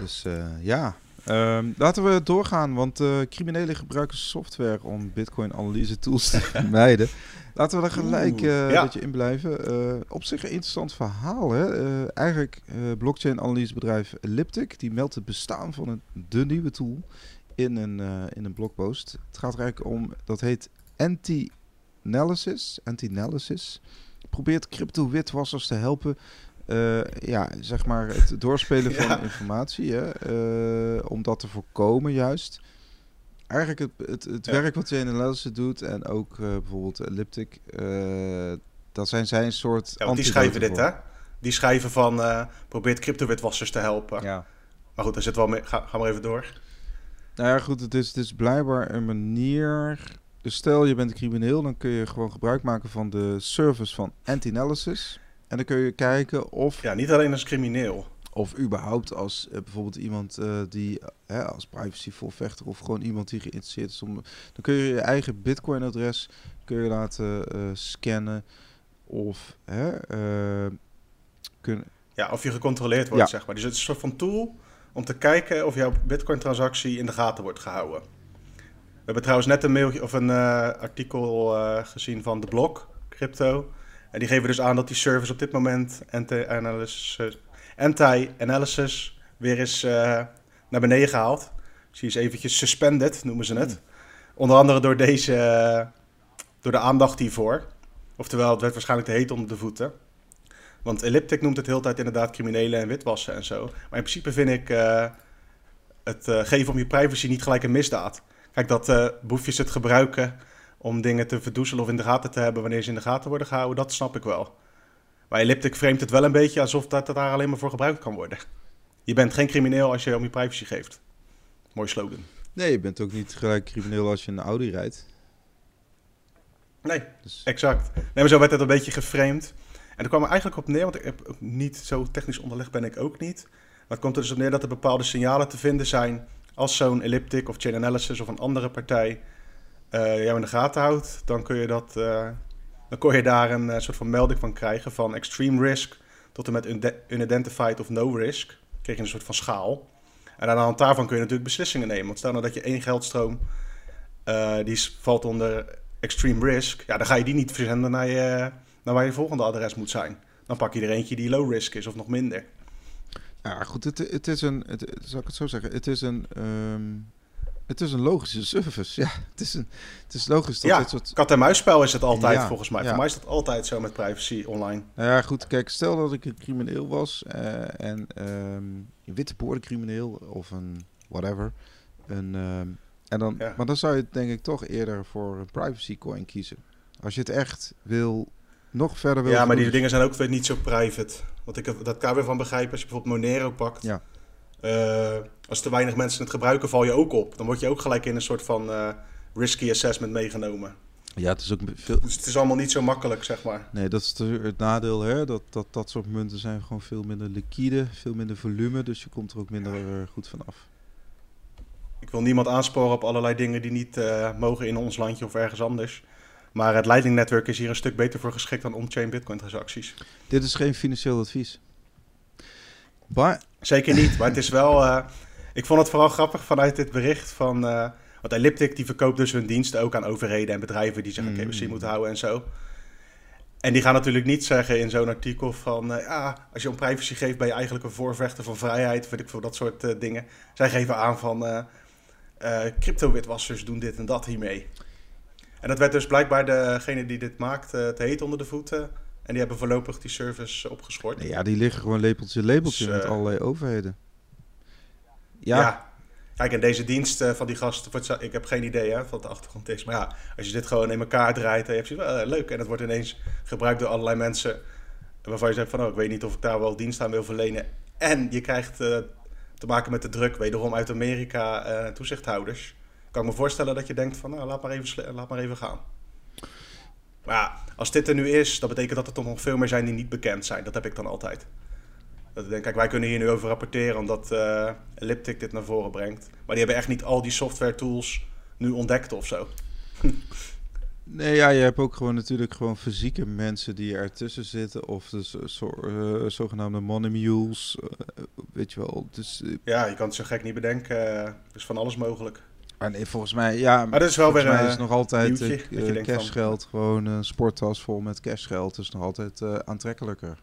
dus uh, ja. Um, laten we doorgaan, want uh, criminelen gebruiken software om Bitcoin-analyse tools te vermijden. Laten we er gelijk uh, ja. een beetje in blijven. Op zich een interessant verhaal. Hè? Eigenlijk blockchain-analysebedrijf Elliptic die meldt het bestaan van een, de nieuwe tool in een, in een blogpost. Het gaat er eigenlijk om, dat heet anti Analysis, Anti-Analysis, probeert crypto-witwassers te helpen. Uh, ja, zeg maar het doorspelen van informatie, hè, uh, om dat te voorkomen juist. Eigenlijk het, het, het ja. werk wat Chain Analysis doet en ook uh, bijvoorbeeld Elliptic, dat zijn zijn soort... Ja, die schrijven dit, hè? Die schrijven van, probeert crypto-witwassers te helpen. Ja. Maar goed, daar zit wel mee. Ga, ga maar even door. Nou ja, goed, het is, het is blijkbaar een manier dus stel je bent een crimineel, dan kun je gewoon gebruik maken van de service van Anti-Analysis. En dan kun je kijken of... Ja, niet alleen als crimineel. Of überhaupt als uh, bijvoorbeeld iemand uh, die uh, als privacyvoorvechter of gewoon iemand die geïnteresseerd is om... Dan kun je je eigen bitcoin-adres kun je laten scannen of... kun... Ja, of je gecontroleerd wordt, ja. zeg maar. Dus het is een soort van tool om te kijken of jouw bitcoin-transactie in de gaten wordt gehouden. We hebben trouwens net een mailtje of een uh, artikel uh, gezien van de Blok Crypto. En die geven dus aan dat die service op dit moment anti-analysis, anti-analysis weer is uh, naar beneden gehaald. Dus die is eventjes suspended, noemen ze het. Onder andere door deze, eh, door de aandacht hiervoor. Oftewel, het werd waarschijnlijk te heet onder de voeten. Want Elliptic noemt het de hele tijd inderdaad criminelen en witwassen en zo. Maar in principe vind ik het geven om je privacy niet gelijk een misdaad. Kijk, dat uh, boefjes het gebruiken om dingen te verdoezelen of in de gaten te hebben wanneer ze in de gaten worden gehouden, dat snap ik wel. Maar Elliptic framet het wel een beetje alsof dat daar alleen maar voor gebruikt kan worden. Je bent geen crimineel als je om je privacy geeft. Mooi slogan. Nee, je bent ook niet gelijk crimineel als je een Audi rijdt. Nee, dus... exact. Nee, maar zo werd het een beetje geframed. En er kwam er eigenlijk op neer, want ik heb niet zo technisch onderlegd ben ik ook niet. Maar het komt er dus op neer dat er bepaalde signalen te vinden zijn als zo'n elliptic of chain analysis of een andere partij uh, jou in de gaten houdt, dan kun je dat, uh, dan kon je daar een uh, soort van melding van krijgen van extreme risk tot en met unidentified of no risk. Kreeg je een soort van schaal. En aan de hand daarvan kun je natuurlijk beslissingen nemen. Want stel nou dat je één geldstroom die valt onder extreme risk, ja, dan ga je die niet verzenden naar, je, naar waar je volgende adres moet zijn. Dan pak je er eentje die low risk is of nog minder. Ja, goed, het, het is een, het, zal ik het zo zeggen, het is een, um, het is een logische service. Ja, het is, een, het is logisch dat ja, dit soort... kat en muisspel is het altijd ja, volgens mij. Ja. Voor mij is dat altijd zo met privacy online. Nou ja, goed, kijk, stel dat ik een crimineel was uh, en um, een witte crimineel of een whatever. Een, um, en dan, ja. Maar dan zou je denk ik toch eerder voor een privacy coin kiezen. Als je het echt wil, nog verder wil... Ja, maar die dingen zijn ook weer niet zo private. Wat ik dat kan weer van begrijpen als je bijvoorbeeld Monero pakt. Ja. Uh, als te weinig mensen het gebruiken, val je ook op. Dan word je ook gelijk in een soort van uh, risky assessment meegenomen. Ja, het is ook veel... Dus het is allemaal niet zo makkelijk, zeg maar. Nee, dat is het nadeel, hè. Dat, dat, dat soort munten zijn gewoon veel minder liquide, veel minder volume. Dus je komt er ook minder uh, goed van af. Ik wil niemand aansporen op allerlei dingen die niet uh, mogen in ons landje of ergens anders. Maar het Lightning Network is hier een stuk beter voor geschikt dan on-chain Bitcoin transacties. Dit is geen financieel advies. Maar... Zeker niet, maar het is wel... Uh, ik vond het vooral grappig vanuit dit bericht van... Uh, want Elliptic die verkoopt dus hun diensten ook aan overheden en bedrijven die zich aan mm. moeten houden en zo. En die gaan natuurlijk niet zeggen in zo'n artikel van... Uh, ja, als je om privacy geeft ben je eigenlijk een voorvechter van vrijheid, vind ik voor dat soort dingen. Zij geven aan van... crypto-witwassers doen dit en dat hiermee. En dat werd dus blijkbaar degene die dit maakt te heet onder de voeten. En die hebben voorlopig die service opgeschort. Ja, die liggen gewoon lepeltje lepeltje dus, met uh, allerlei overheden. Ja. ja. Kijk, en deze dienst uh, van die gasten, ik heb geen idee hè, wat de achtergrond is. Maar ja, als je dit gewoon in elkaar draait, en je hebt uh, leuk. En het wordt ineens gebruikt door allerlei mensen waarvan je zegt van, oh, ik weet niet of ik daar wel dienst aan wil verlenen. En je krijgt te maken met de druk, wederom uit Amerika, toezichthouders kan ik me voorstellen dat je denkt van, nou, laat maar even, laat maar even gaan. Maar ja, als dit er nu is, dat betekent dat er toch nog veel meer zijn die niet bekend zijn. Dat heb ik dan altijd. Dat ik denk, kijk, wij kunnen hier nu over rapporteren omdat uh, Elliptic dit naar voren brengt. Maar die hebben echt niet al die software tools nu ontdekt of zo. Nee, ja, je hebt ook gewoon natuurlijk gewoon fysieke mensen die ertussen zitten. Of de zo, uh, zogenaamde money mules, uh, weet je wel. Dus, ja, je kan het zo gek niet bedenken. Er is van alles mogelijk. Nee, volgens mij, ja, maar dat is wel weer mij is nog altijd uh, cashgeld, gewoon een sporttas vol met cashgeld, is nog altijd uh, aantrekkelijker.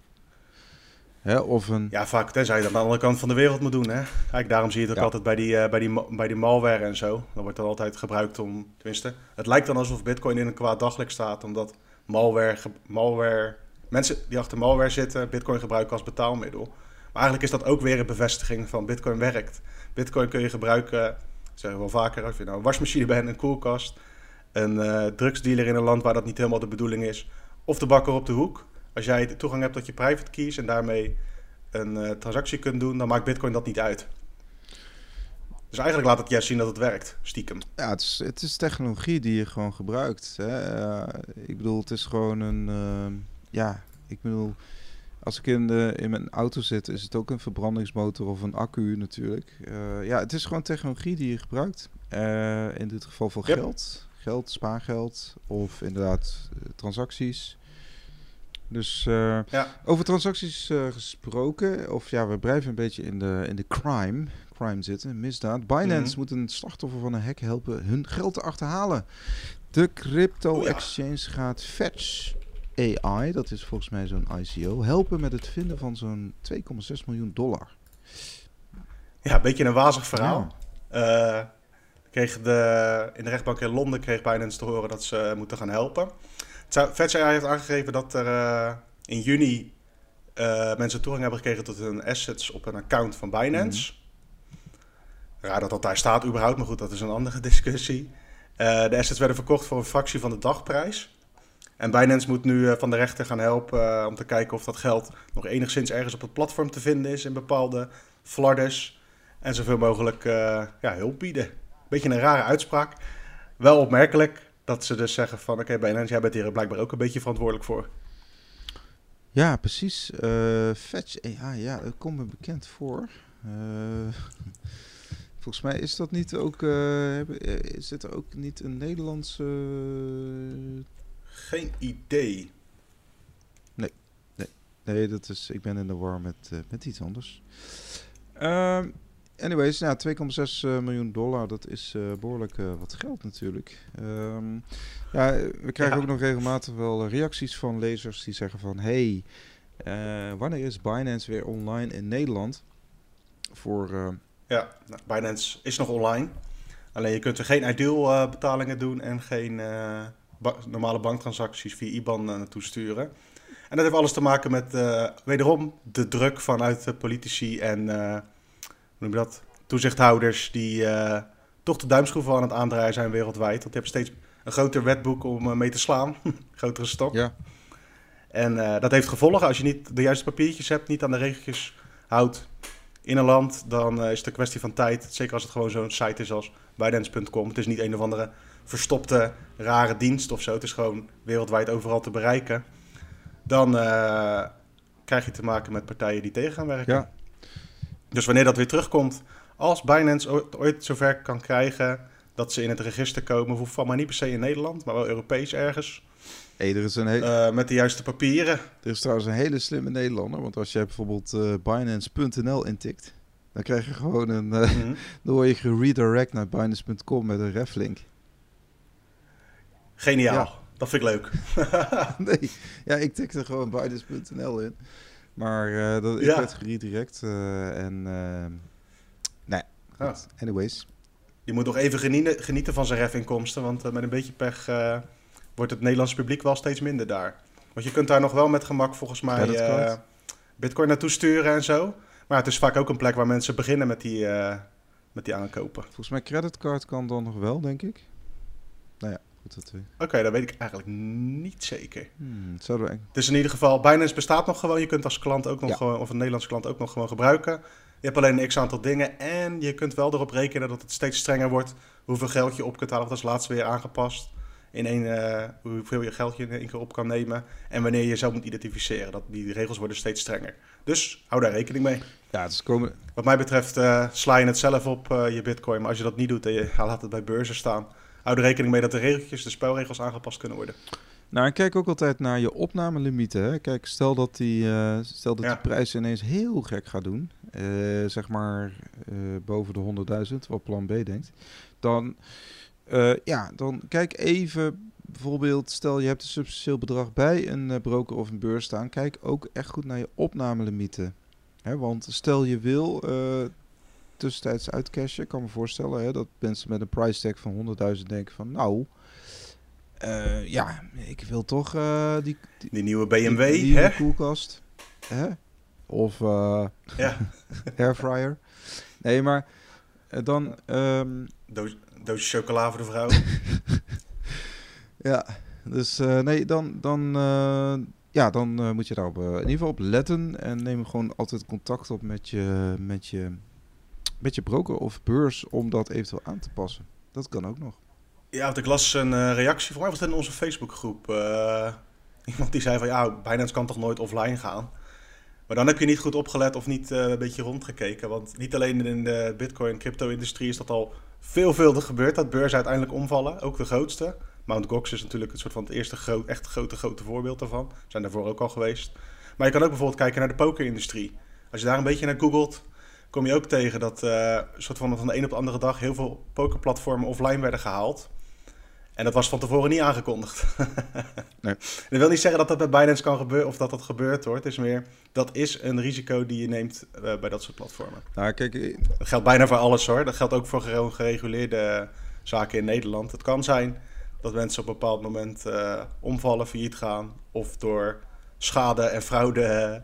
Hè, of een... Ja, vaak, tenzij je dat aan de andere kant van de wereld moet doen. Hè? Kijk, daarom zie je het ook ja. altijd bij die, uh, bij, die, bij die malware en zo. Dan wordt dat altijd gebruikt om, tenminste, het lijkt dan alsof Bitcoin in een kwaad daglicht staat, omdat malware, malware, mensen die achter malware zitten, Bitcoin gebruiken als betaalmiddel. Maar eigenlijk is dat ook weer een bevestiging van Bitcoin werkt. Bitcoin kun je gebruiken zeggen we wel vaker, of je nou een wasmachine bent, een koelkast, een uh, drugsdealer in een land waar dat niet helemaal de bedoeling is, of de bakker op de hoek. Als jij toegang hebt tot je private keys en daarmee een uh, transactie kunt doen, dan maakt Bitcoin dat niet uit. Dus eigenlijk laat het juist zien dat het werkt, stiekem. Ja, het is, het is technologie die je gewoon gebruikt. Hè? Uh, ik bedoel, het is gewoon een. Ja, ik bedoel. Als ik in, de, in mijn auto zit, is het ook een verbrandingsmotor of een accu natuurlijk. Uh, ja, het is gewoon technologie die je gebruikt. Uh, in dit geval voor yep. geld. Geld, spaargeld of inderdaad uh, transacties. Dus ja. over transacties gesproken, of ja, we blijven een beetje in de, in de crime, crime zitten, misdaad. Binance mm -hmm. moet een slachtoffer van een hack helpen hun geld te achterhalen. De crypto oh, ja. gaat Fetch AI, dat is volgens mij zo'n ICO, helpen met het vinden van zo'n 2,6 miljoen dollar. ja, een beetje een wazig verhaal. Ja. kreeg de, in de rechtbank in Londen kreeg Binance te horen dat ze moeten gaan helpen. Fetch heeft aangegeven dat er in juni mensen toegang hebben gekregen tot hun assets op een account van Binance. Mm. Raar dat dat daar staat überhaupt, maar goed, dat is een andere discussie. De assets werden verkocht voor een fractie van de dagprijs. En Binance moet nu uh, van de rechter gaan helpen uh, om te kijken of dat geld nog enigszins ergens op het platform te vinden is in bepaalde flardes. En zoveel mogelijk ja, hulp bieden. Beetje een rare uitspraak. Wel opmerkelijk dat ze dus zeggen van oké Binance, jij bent hier blijkbaar ook een beetje verantwoordelijk voor. Ja, precies. Fetch AI, ja, dat komt me bekend voor. Volgens mij is dat niet ook. Uh, is het ook niet een Nederlandse. Geen idee. Nee, nee, nee, dat is. Ik ben in de war met, uh, met iets anders. Uh, anyways, nou, 2,6 miljoen dollar, dat is behoorlijk wat geld natuurlijk. Um, ja, we krijgen ook nog regelmatig wel reacties van lezers die zeggen van... hey, wanneer is Binance weer online in Nederland? Voor ja, nou, Binance is nog online. Alleen je kunt er geen ideal uh, betalingen doen en geen uh, ba normale banktransacties via IBAN uh, naartoe sturen. En dat heeft alles te maken met wederom de druk vanuit de politici en hoe noem je dat? toezichthouders die toch de duimschroeven aan het aandraaien zijn wereldwijd. Want je hebt steeds een groter wetboek om mee te slaan, grotere stok. Ja. En dat heeft gevolgen als je niet de juiste papiertjes hebt, niet aan de regeltjes houdt in een land, dan eh, is het een kwestie van tijd. Zeker als het gewoon zo'n site is als Binance.com. Het is niet een of andere verstopte, rare dienst of zo. Het is gewoon wereldwijd overal te bereiken. Dan uh, krijg je te maken met partijen die tegen gaan werken. Ja. Dus wanneer dat weer terugkomt, als Binance ooit, ooit zover kan krijgen dat ze in het register komen, hoeft van maar niet per se in Nederland, maar wel Europees ergens er is een hele... Uh, met de juiste papieren. Er is trouwens een hele slimme Nederlander. Want als je bijvoorbeeld uh, Binance.nl intikt... dan krijg je gewoon een... Uh, mm dan word je geredirect naar Binance.com met een reflink. Geniaal. Ja. Dat vind ik leuk. nee, ja, ik tikte gewoon Binance.nl in. Maar dat, ik ja. werd geredirect. en... nee, ah. anyways. Je moet nog even genieten, genieten van zijn refinkomsten. Want met een beetje pech wordt het Nederlandse publiek wel steeds minder daar. Want je kunt daar nog wel met gemak volgens mij bitcoin naartoe sturen en zo. Maar het is vaak ook een plek waar mensen beginnen met die, met die aankopen. Volgens mij creditcard kan dan nog wel, denk ik. Ja, goed dat Oké, okay, dat weet ik eigenlijk niet zeker. Hmm, het, het is in ieder geval, Binance bestaat nog gewoon. Je kunt als klant ook nog gewoon, of een Nederlandse klant ook nog gewoon gebruiken. Je hebt alleen een x-aantal dingen en je kunt wel erop rekenen dat het steeds strenger wordt hoeveel geld je op kunt halen. Dat is laatst weer aangepast in één, uh, hoeveel je geld je in één keer op kan nemen en wanneer je jezelf moet identificeren. Dat, die regels worden steeds strenger. Dus hou daar rekening mee. Ja, het is komen... Wat mij betreft uh, sla je het zelf op uh, je bitcoin, maar als je dat niet doet en je laat het bij beurzen staan, hou er rekening mee dat de regeltjes, de spelregels aangepast kunnen worden. Nou, en kijk ook altijd naar je opnamelimieten. Hè? Kijk, stel dat die, stel dat ja. die prijs ineens heel gek gaat doen, zeg maar boven de 100.000, wat plan B denkt, dan ja, dan kijk even bijvoorbeeld, stel je hebt een substantieel bedrag bij een broker of een beurs staan. Kijk ook echt goed naar je opnamelimieten. Hè, want stel je wil tussentijds uitcashen. Ik kan me voorstellen hè, dat mensen met een price tag van 100.000 denken van nou... ja, ik wil toch die, die, die, nieuwe BMW, die, hè? koelkast. Hè? Of ja. airfryer. Nee, maar dan... Um, doosje chocola voor de vrouw. ja, dus uh, nee, dan, dan, uh, ja, dan uh, moet je daarop in ieder geval op letten. En neem gewoon altijd contact op met je, met, je, met je broker of beurs om dat eventueel aan te passen. Dat kan ook nog. Ja, want ik las een reactie, voor mij was het in onze Facebookgroep. iemand die zei van, ja, Binance kan toch nooit offline gaan? Maar dan heb je niet goed opgelet of niet een beetje rondgekeken. Want niet alleen in de bitcoin crypto-industrie is dat al veelvuldig gebeurd dat beurzen uiteindelijk omvallen. Ook de grootste. Mt. Gox is natuurlijk een soort van het eerste groot, echt grote, grote voorbeeld daarvan. Zijn daarvoor ook al geweest. Maar je kan ook bijvoorbeeld kijken naar de pokerindustrie. Als je daar een beetje naar googelt, kom je ook tegen dat uh, soort van, van de een op de andere dag heel veel pokerplatformen offline werden gehaald. En dat was van tevoren niet aangekondigd. Nee. Dat wil niet zeggen dat dat bij Binance kan gebeuren of dat dat gebeurt hoor. Het is meer, dat is een risico die je neemt eh, bij dat soort platformen. Nou, kijk, eh, Dat geldt bijna voor alles hoor. Dat geldt ook voor gereguleerde zaken in Nederland. Het kan zijn dat mensen op een bepaald moment eh, omvallen, failliet gaan. Of door schade en fraude eh,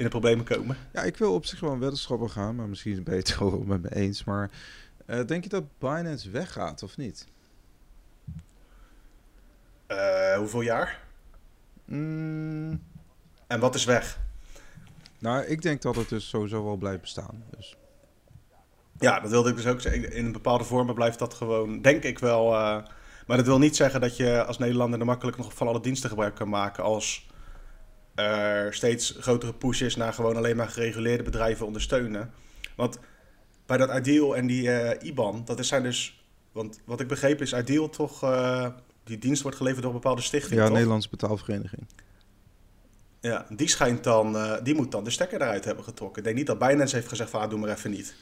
in de problemen komen. ja, ik wil op zich wel een weddenschap gaan, maar misschien wel met me eens. Maar eh, denk je dat Binance weggaat of niet? Eh, hoeveel jaar? Mm, En wat is weg? nou, ik denk dat het dus sowieso wel blijft bestaan. Dus. Ja, dat wilde ik dus ook zeggen. In bepaalde vormen blijft dat gewoon, denk ik wel. eh, maar dat wil niet zeggen dat je als Nederlander er makkelijk nog van alle diensten gebruik kan maken. Als er steeds grotere push is naar gewoon alleen maar gereguleerde bedrijven ondersteunen. Want bij dat Ideal en die eh, IBAN, dat is zijn dus. Want wat ik begreep is Ideal toch. eh, die dienst wordt geleverd door een bepaalde stichting. Ja, toch? Nederlandse betaalvereniging. Ja, die schijnt dan. eh, die moet dan de stekker eruit hebben getrokken. Ik denk niet dat Binance heeft gezegd: van, ah, doe maar even niet.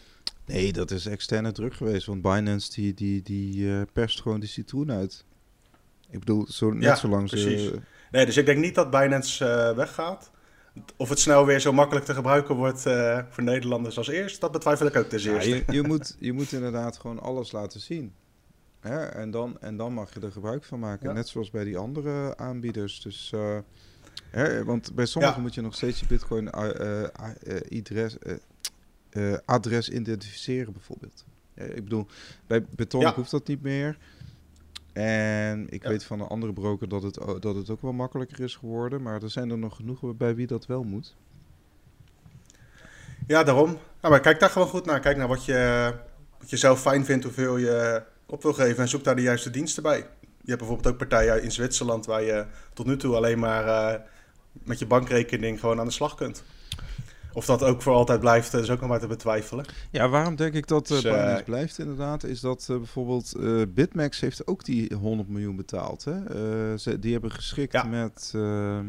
Nee, dat is externe druk geweest. Want Binance die, die, die perst gewoon de citroen uit. Ik bedoel, zo, net Ja, zolang precies. ze... Nee, dus ik denk niet dat Binance eh, weggaat. Of het snel weer zo makkelijk te gebruiken wordt eh, voor Nederlanders als eerst, dat betwijfel ik ook ten Ja, eerste. je, je, moet, je moet inderdaad gewoon alles laten zien. Hè? En, dan, en dan mag je er gebruik van maken. Ja. Net zoals bij die andere aanbieders. Dus, eh, hè, want bij sommigen Ja. moet je nog steeds je bitcoin adres, adres identificeren bijvoorbeeld. Ik bedoel, bij Beton hoeft dat niet meer. En ik Ja. weet van een andere broker dat het, dat het ook wel makkelijker is geworden. Maar er zijn er nog genoeg bij wie dat wel moet. Ja, daarom. Nou, maar kijk daar gewoon goed naar. Kijk naar wat je, wat je zelf fijn vindt, hoeveel je op wil geven en zoek daar de juiste diensten bij. Je hebt bijvoorbeeld ook partijen in Zwitserland waar je tot nu toe alleen maar eh, met je bankrekening gewoon aan de slag kunt. Of dat ook voor altijd blijft, eh, is ook nog maar te betwijfelen. Ja, waarom denk ik dat eh Dus, eh, Binance blijft inderdaad, is dat bijvoorbeeld Bitmax heeft ook die 100 miljoen betaald. Hè? Ze, die hebben geschikt Ja. met, ehm,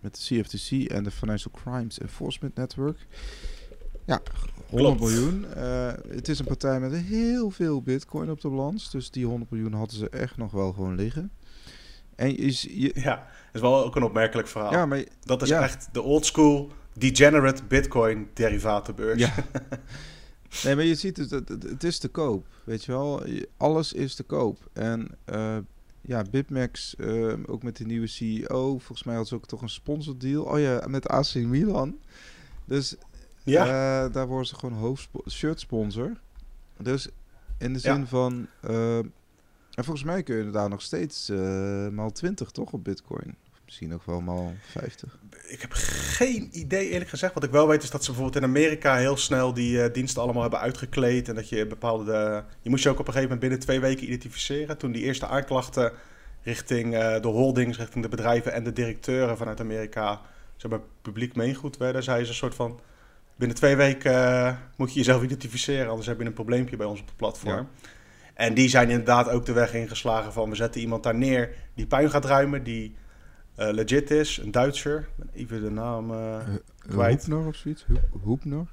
met de CFTC en de Financial Crimes Enforcement Network. Ja, 100 Klopt. miljoen. Het is een partij met heel veel bitcoin op de balans, dus die 100 miljoen hadden ze echt nog wel gewoon liggen. En z- je, Ja, dat is wel ook een opmerkelijk verhaal. ja, maar Dat is Ja. echt de old school degenerate bitcoin derivatenbeurs. Ja. Nee, maar je ziet het, het, het- het is te koop, weet je wel. Alles is te koop. En eh, ja, Bitmax, eh, ook met de nieuwe CEO, volgens mij had ze ook toch een sponsordeal. Oh ja, met AC Milan. Dus Ja, eh, daar worden ze gewoon hoofdspo- shirtsponsor. Dus in de Ja. zin van... en volgens mij kun je daar nog steeds maal 20 toch op bitcoin. Misschien nog wel maal 50. ik heb geen idee eerlijk gezegd. Wat ik wel weet is dat ze bijvoorbeeld in Amerika heel snel die eh, diensten allemaal hebben uitgekleed. En dat je bepaalde... je moest je ook op een gegeven moment binnen twee weken identificeren. Toen die eerste aanklachten richting eh, de holdings, richting de bedrijven en de directeuren vanuit Amerika... zeg maar publiek meengoed werden, zei ze een soort van... Binnen twee weken eh, moet je jezelf identificeren, anders heb je een probleempje bij ons op het platform. En die zijn inderdaad ook de weg ingeslagen van we zetten iemand daar neer die puin gaat ruimen, die eh, legit is, een Duitser. Even de naam. eh, Kwijt. Hoepner of zoiets? Hoep- Hoepner?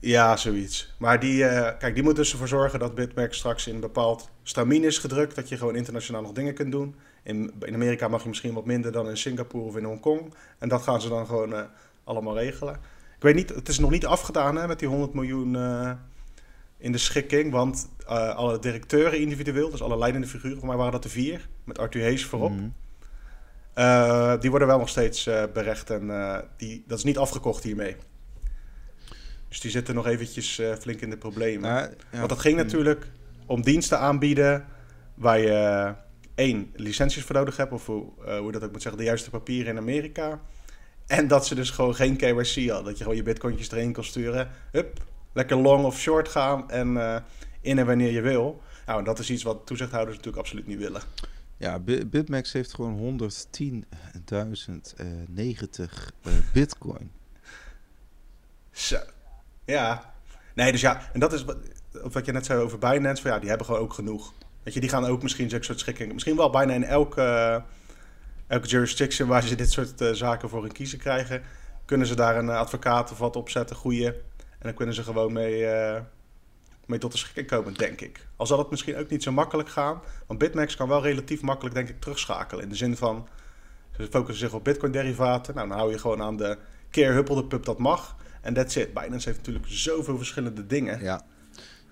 ja, zoiets. Maar die, eh, kijk, die moet dus ervoor zorgen dat Bitmax straks in een bepaald stramien is gedrukt. Dat je gewoon internationaal nog dingen kunt doen. In, in Amerika mag je misschien wat minder dan in Singapore of in Hongkong. En dat gaan ze dan gewoon allemaal regelen. Ik weet niet, het is nog niet afgedaan hè, met die 100 miljoen in de schikking. Want alle directeuren individueel, dus alle leidende figuren, voor mij waren dat er vier. Met Arthur Hees voorop. Mhm. Eh, die worden wel nog steeds eh, berecht en eh, die, dat is niet afgekocht hiermee. Dus die zitten nog eventjes flink in de problemen. Ja, ja. Want dat ging Mm. natuurlijk om diensten aanbieden waar je één, licenties voor nodig hebt, of hoe, hoe dat ook moet zeggen, de juiste papieren in Amerika. En dat ze dus gewoon geen KYC hadden. Dat je gewoon je bitcointjes erin kon sturen. Hup, lekker long of short gaan en in en wanneer je wil. Nou, en dat is iets wat toezichthouders natuurlijk absoluut niet willen. Ja, Bi- Bitmax heeft gewoon 110.090 eh bitcoin. Zo. Ja. Nee, dus ja, en dat is wat, wat je net zei over Binance. Ja, die hebben gewoon ook genoeg. Weet je, die gaan ook misschien zulke soort schikkingen. Misschien wel bijna in elke, eh, elke jurisdiction waar ze dit soort eh, zaken voor in kiezen krijgen. Kunnen ze daar een eh, advocaat of wat opzetten, goeie. En dan kunnen ze gewoon mee, eh, mee tot de schikking komen, denk ik. Al zal het misschien ook niet zo makkelijk gaan. Want Bitmax kan wel relatief makkelijk, denk ik, terugschakelen. In de zin van, Ze focussen zich op bitcoin-derivaten. Nou, dan hou je gewoon aan de keer huppel de pub dat mag. En that's it. Binance heeft natuurlijk zoveel verschillende dingen. Ja.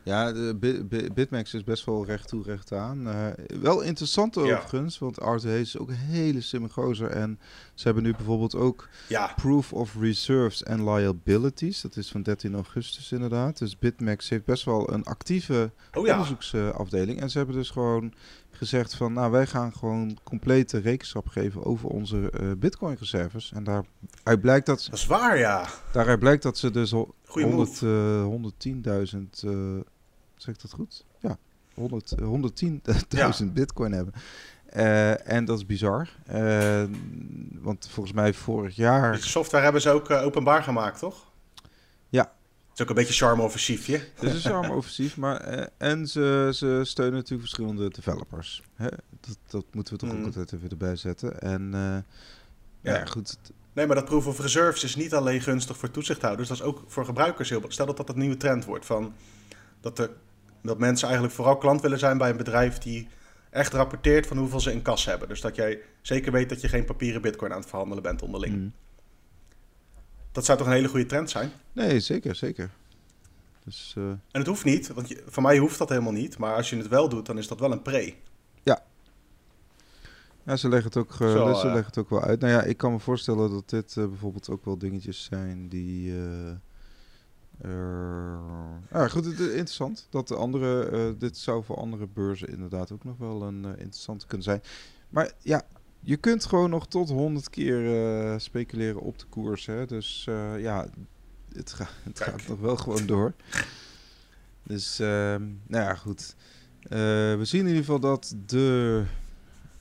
Ja, de Bi- Bi- Bitmax is best wel recht toe, recht aan. Eh, wel interessant overigens, want Arthur Hayes is ook een hele slimme gozer. En ze hebben nu bijvoorbeeld ook Ja, Proof of Reserves and Liabilities. Dat is van 13 augustus inderdaad. Dus Bitmax heeft best wel een actieve oh ja. onderzoeksafdeling. En ze hebben dus gewoon gezegd van... nou, wij gaan gewoon complete rekenschap geven over onze eh, Bitcoin-reserves. En daaruit blijkt, dat, Dat is waar, ja. daaruit blijkt dat ze dus al Goeie 100, move. eh, 110.000... eh, zeg ik dat goed? Ja, 100, eh, 110.000 bitcoin hebben. Eh, en dat is bizar. Eh, want volgens mij vorig jaar... Dus de software hebben ze ook eh, openbaar gemaakt, toch? Ja. Het is ook een beetje charme-offensiefje. Het is een charme-offensief, maar eh, en ze, ze steunen natuurlijk verschillende developers. Hè? Dat, dat moeten we toch ook altijd even erbij zetten. En eh, ja. Ja. goed. het- Nee, maar dat proof of reserves is niet alleen gunstig voor toezichthouders. Dat is ook voor gebruikers heel Stel dat dat een nieuwe trend wordt. Van dat, de, dat mensen eigenlijk vooral klant willen zijn bij een bedrijf die echt rapporteert van hoeveel ze in kas hebben. Dus dat jij zeker weet dat je geen papieren bitcoin aan het verhandelen bent onderling. Mm. Dat zou toch een hele goede trend zijn? Nee, zeker, zeker. Dus eh, En het hoeft niet, want je, voor mij hoeft dat helemaal niet. Maar als je het wel doet, dan is dat wel een pre. ja, ze leggen, het ook, eh, Zo, ze eh. leggen het ook wel uit. Nou ja, ik kan me voorstellen dat dit bijvoorbeeld ook wel dingetjes zijn die... eh, ja, goed, het is interessant. Dat de andere, eh, dit zou voor andere beurzen inderdaad ook nog wel een eh, interessante kunnen zijn. Maar ja, je kunt gewoon nog tot 100 keer eh, speculeren op de koers. Hè? Dus eh, ja, het, ga, het gaat nog wel gewoon door. Dus, ehm, nou ja, goed. Eh, we zien in ieder geval dat de,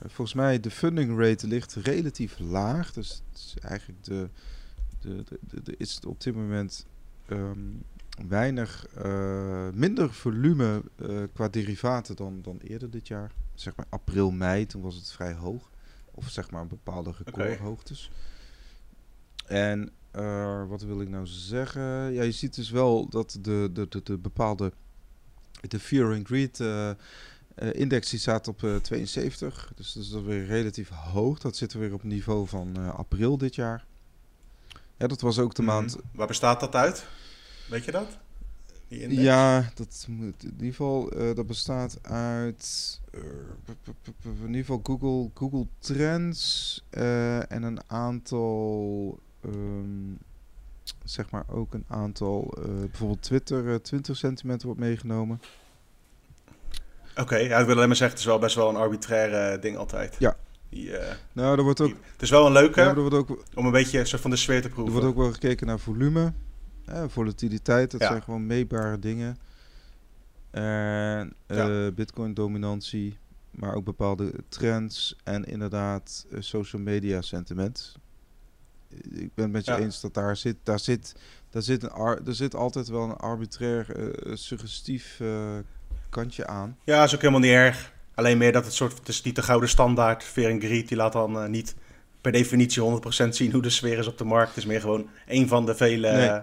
volgens mij, de funding rate ligt relatief laag. Dus het is eigenlijk de, de, de, de, de- is het op dit moment ehm, weinig, eh, minder volume eh, qua derivaten dan, dan eerder dit jaar. Zeg maar april, mei, toen was het vrij hoog. Of zeg maar bepaalde recordhoogtes. En eh, wat wil ik nou zeggen? Ja, je ziet dus wel dat de, de, de, de bepaalde, de Fear and Greed index die staat op eh, 72. Dus dat is weer relatief hoog. Dat zit weer op niveau van april dit jaar. Ja, dat was ook de maand Mhm. Waar bestaat dat uit? Weet je dat? Die index? Ja, dat moet in ieder geval, eh, dat bestaat uit eh, in ieder geval Google, Google Trends eh, en een aantal, ehm, zeg maar ook een aantal, bijvoorbeeld Twitter, eh, Twitter sentiment wordt meegenomen. Oké, ja, ik wil alleen maar zeggen, het is wel best wel een arbitraire ding altijd. Ja. Die, eh, Nou, er wordt ook, die- het is wel een leuke ja, er wordt ook, om een beetje zo van de sfeer te er proeven. wordt ook wel gekeken naar volume, eh, volatiliteit, dat Ja. zijn gewoon meetbare dingen. En eh, Bitcoin dominantie, maar ook bepaalde trends en inderdaad eh, social media sentiment. Ik ben het met je eens dat daar zit, daar zit, daar zit, een ar, er zit altijd wel een arbitrair, suggestief kantje aan. Ja, is ook helemaal niet erg. Alleen meer dat het soort, het is niet de gouden standaard. Greed, die laat dan eh, niet per definitie 100% zien hoe de sfeer is op de markt. Het is meer gewoon een van de vele Nee.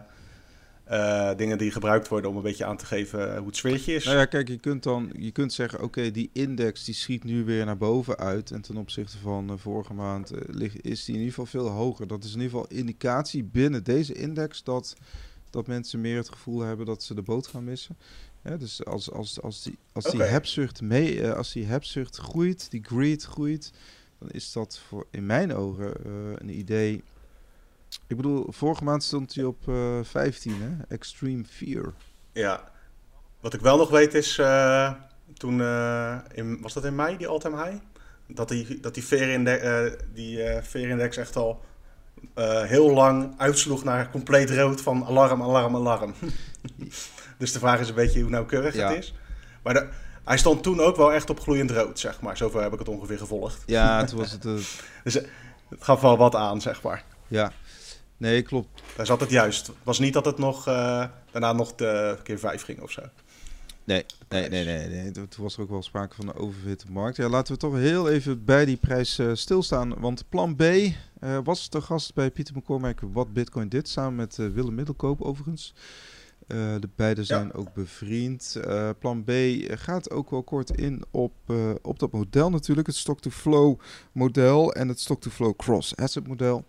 eh, dingen die gebruikt worden om een beetje aan te geven hoe het sfeertje is. Nou ja, kijk, je kunt dan je kunt zeggen, oké, die index die schiet nu weer naar boven uit. En ten opzichte van eh, vorige maand eh, ligt, is die in ieder geval veel hoger. Dat is in ieder geval indicatie binnen deze index dat, dat mensen meer het gevoel hebben dat ze de boot gaan missen. Dus als, als, als die, als die hebzucht mee, eh, als die hebzucht groeit, die greed groeit, dan is dat voor in mijn ogen eh, een idee. Ik bedoel, vorige maand stond hij op eh 15, hè? Extreme Fear. Ja. Wat ik wel nog weet is, toen, in, was dat in mei, die all-time high? Dat die, dat die die, Fear-index echt al heel lang uitsloeg naar compleet rood van alarm, alarm, alarm. dus de vraag is een beetje hoe nauwkeurig Ja. het is. Maar de, hij stond toen ook wel echt op gloeiend rood, zeg maar. Zover heb ik het ongeveer gevolgd. Ja, toen was het... eh, Dus eh, het gaf wel wat aan, zeg maar. ja, nee, klopt. Daar zat het juist. Het was niet dat het nog, eh, daarna nog de keer vijf ging of zo. Nee, nee, nee, nee, nee. Toen was er ook wel sprake van een overwitte markt. Ja, laten we toch heel even bij die prijs stilstaan. Want plan B was de gast bij Pieter McCormack Wat Bitcoin Dit, samen met Willem Middelkoop overigens. Uh, de beide zijn ook bevriend. Uh, plan B gaat ook wel kort in op, uh, op dat model natuurlijk. Het stock-to-flow model en het stock-to-flow cross-asset model.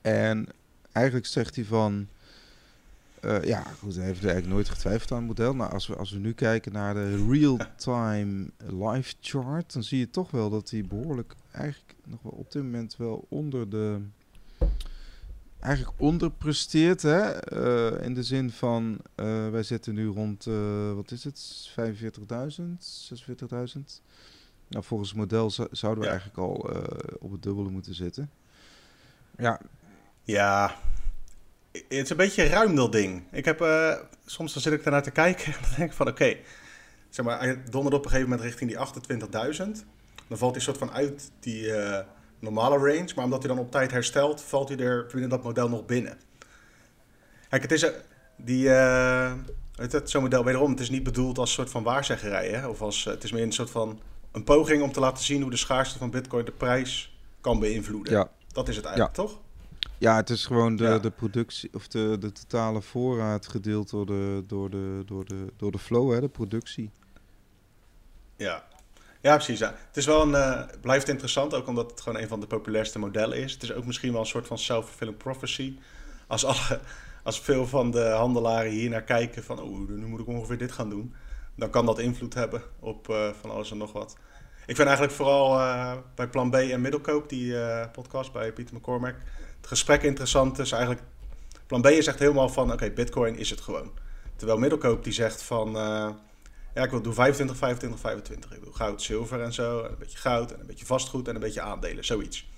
En eigenlijk zegt hij van... ja, goed, hij heeft er eigenlijk nooit getwijfeld aan het model. Maar als we, als we nu kijken naar de real-time live chart... dan zie je toch wel dat hij behoorlijk eigenlijk nog wel op dit moment wel onder de eigenlijk onderpresteert. Hè? Uh, in de zin van, uh, wij zitten nu rond, uh, wat is het, 45.000, 46.000. Nou, volgens het model zouden we ja. eigenlijk al op het dubbele moeten zitten. Ja. Ja, het is een beetje ruim dat ding. Ik heb, soms dan zit ik ernaar te kijken en dan denk ik van, oké, zeg maar, dondert op een gegeven moment richting die 28.000. Dan valt hij soort van uit die normale range. Maar omdat hij dan op tijd herstelt, valt hij er binnen dat model nog binnen. Kijk, het is die, uh, het, zo'n model wederom, het is niet bedoeld als een soort van waarzeggerij. Hè? Of als, het is meer een soort van een poging om te laten zien hoe de schaarste van bitcoin de prijs kan beïnvloeden. Ja. Dat is het eigenlijk, ja. toch? Ja, het is gewoon de, de productie of de, de totale voorraad gedeeld door de, door de, door de, door de flow, hè, de productie. Ja, ja, precies. Ja. Het is wel een, uh, blijft interessant, ook omdat het gewoon een van de populairste modellen is. Het is ook misschien wel een soort van self-fulfilling prophecy. Als, alle, als veel van de handelaren hier naar kijken van, oh, nu moet ik ongeveer dit gaan doen. Dan kan dat invloed hebben op uh, van alles en nog wat. Ik vind eigenlijk vooral uh, bij Plan B en Middelkoop, die podcast bij Pieter McCormack, het gesprek interessant is eigenlijk... Plan B is echt helemaal van, oké, bitcoin is het gewoon. Terwijl Middelkoop die zegt van ja, ik wil doen 25, 25, 25. Ik wil goud, zilver en zo. En een beetje goud en een beetje vastgoed en een beetje aandelen, zoiets.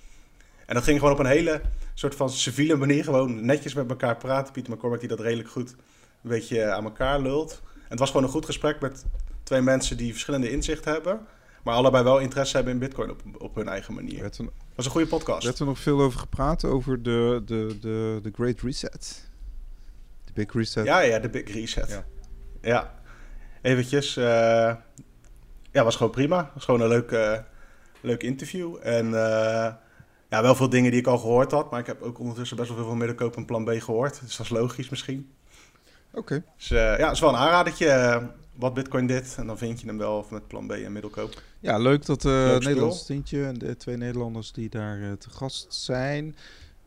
En dat ging gewoon op een hele soort van civiele manier. Gewoon netjes met elkaar praten. Pieter McCormack die dat redelijk goed een beetje aan elkaar lult. En het was gewoon een goed gesprek met twee mensen die verschillende inzichten hebben. Maar allebei wel interesse hebben in bitcoin op, op hun eigen manier. Het was een goede podcast. Er er nog veel over gepraat, over de, de, de, de Great Reset. De Big Reset. Ja, ja, de Big Reset. Ja. ja eventjes. Uh, ja, was gewoon prima. Was gewoon een leuk, uh, leuk interview. En uh, ja, wel veel dingen die ik al gehoord had. Maar ik heb ook ondertussen best wel veel van middenkoop en plan B gehoord. Dus dat is logisch misschien. Oké. Okay. Dus ja, het is wel een aanradertje wat Bitcoin dit. En dan vind je hem wel met plan B en middelkoop. Ja, leuk dat uh, Nederlands tintje en de twee Nederlanders die daar uh, te gast zijn.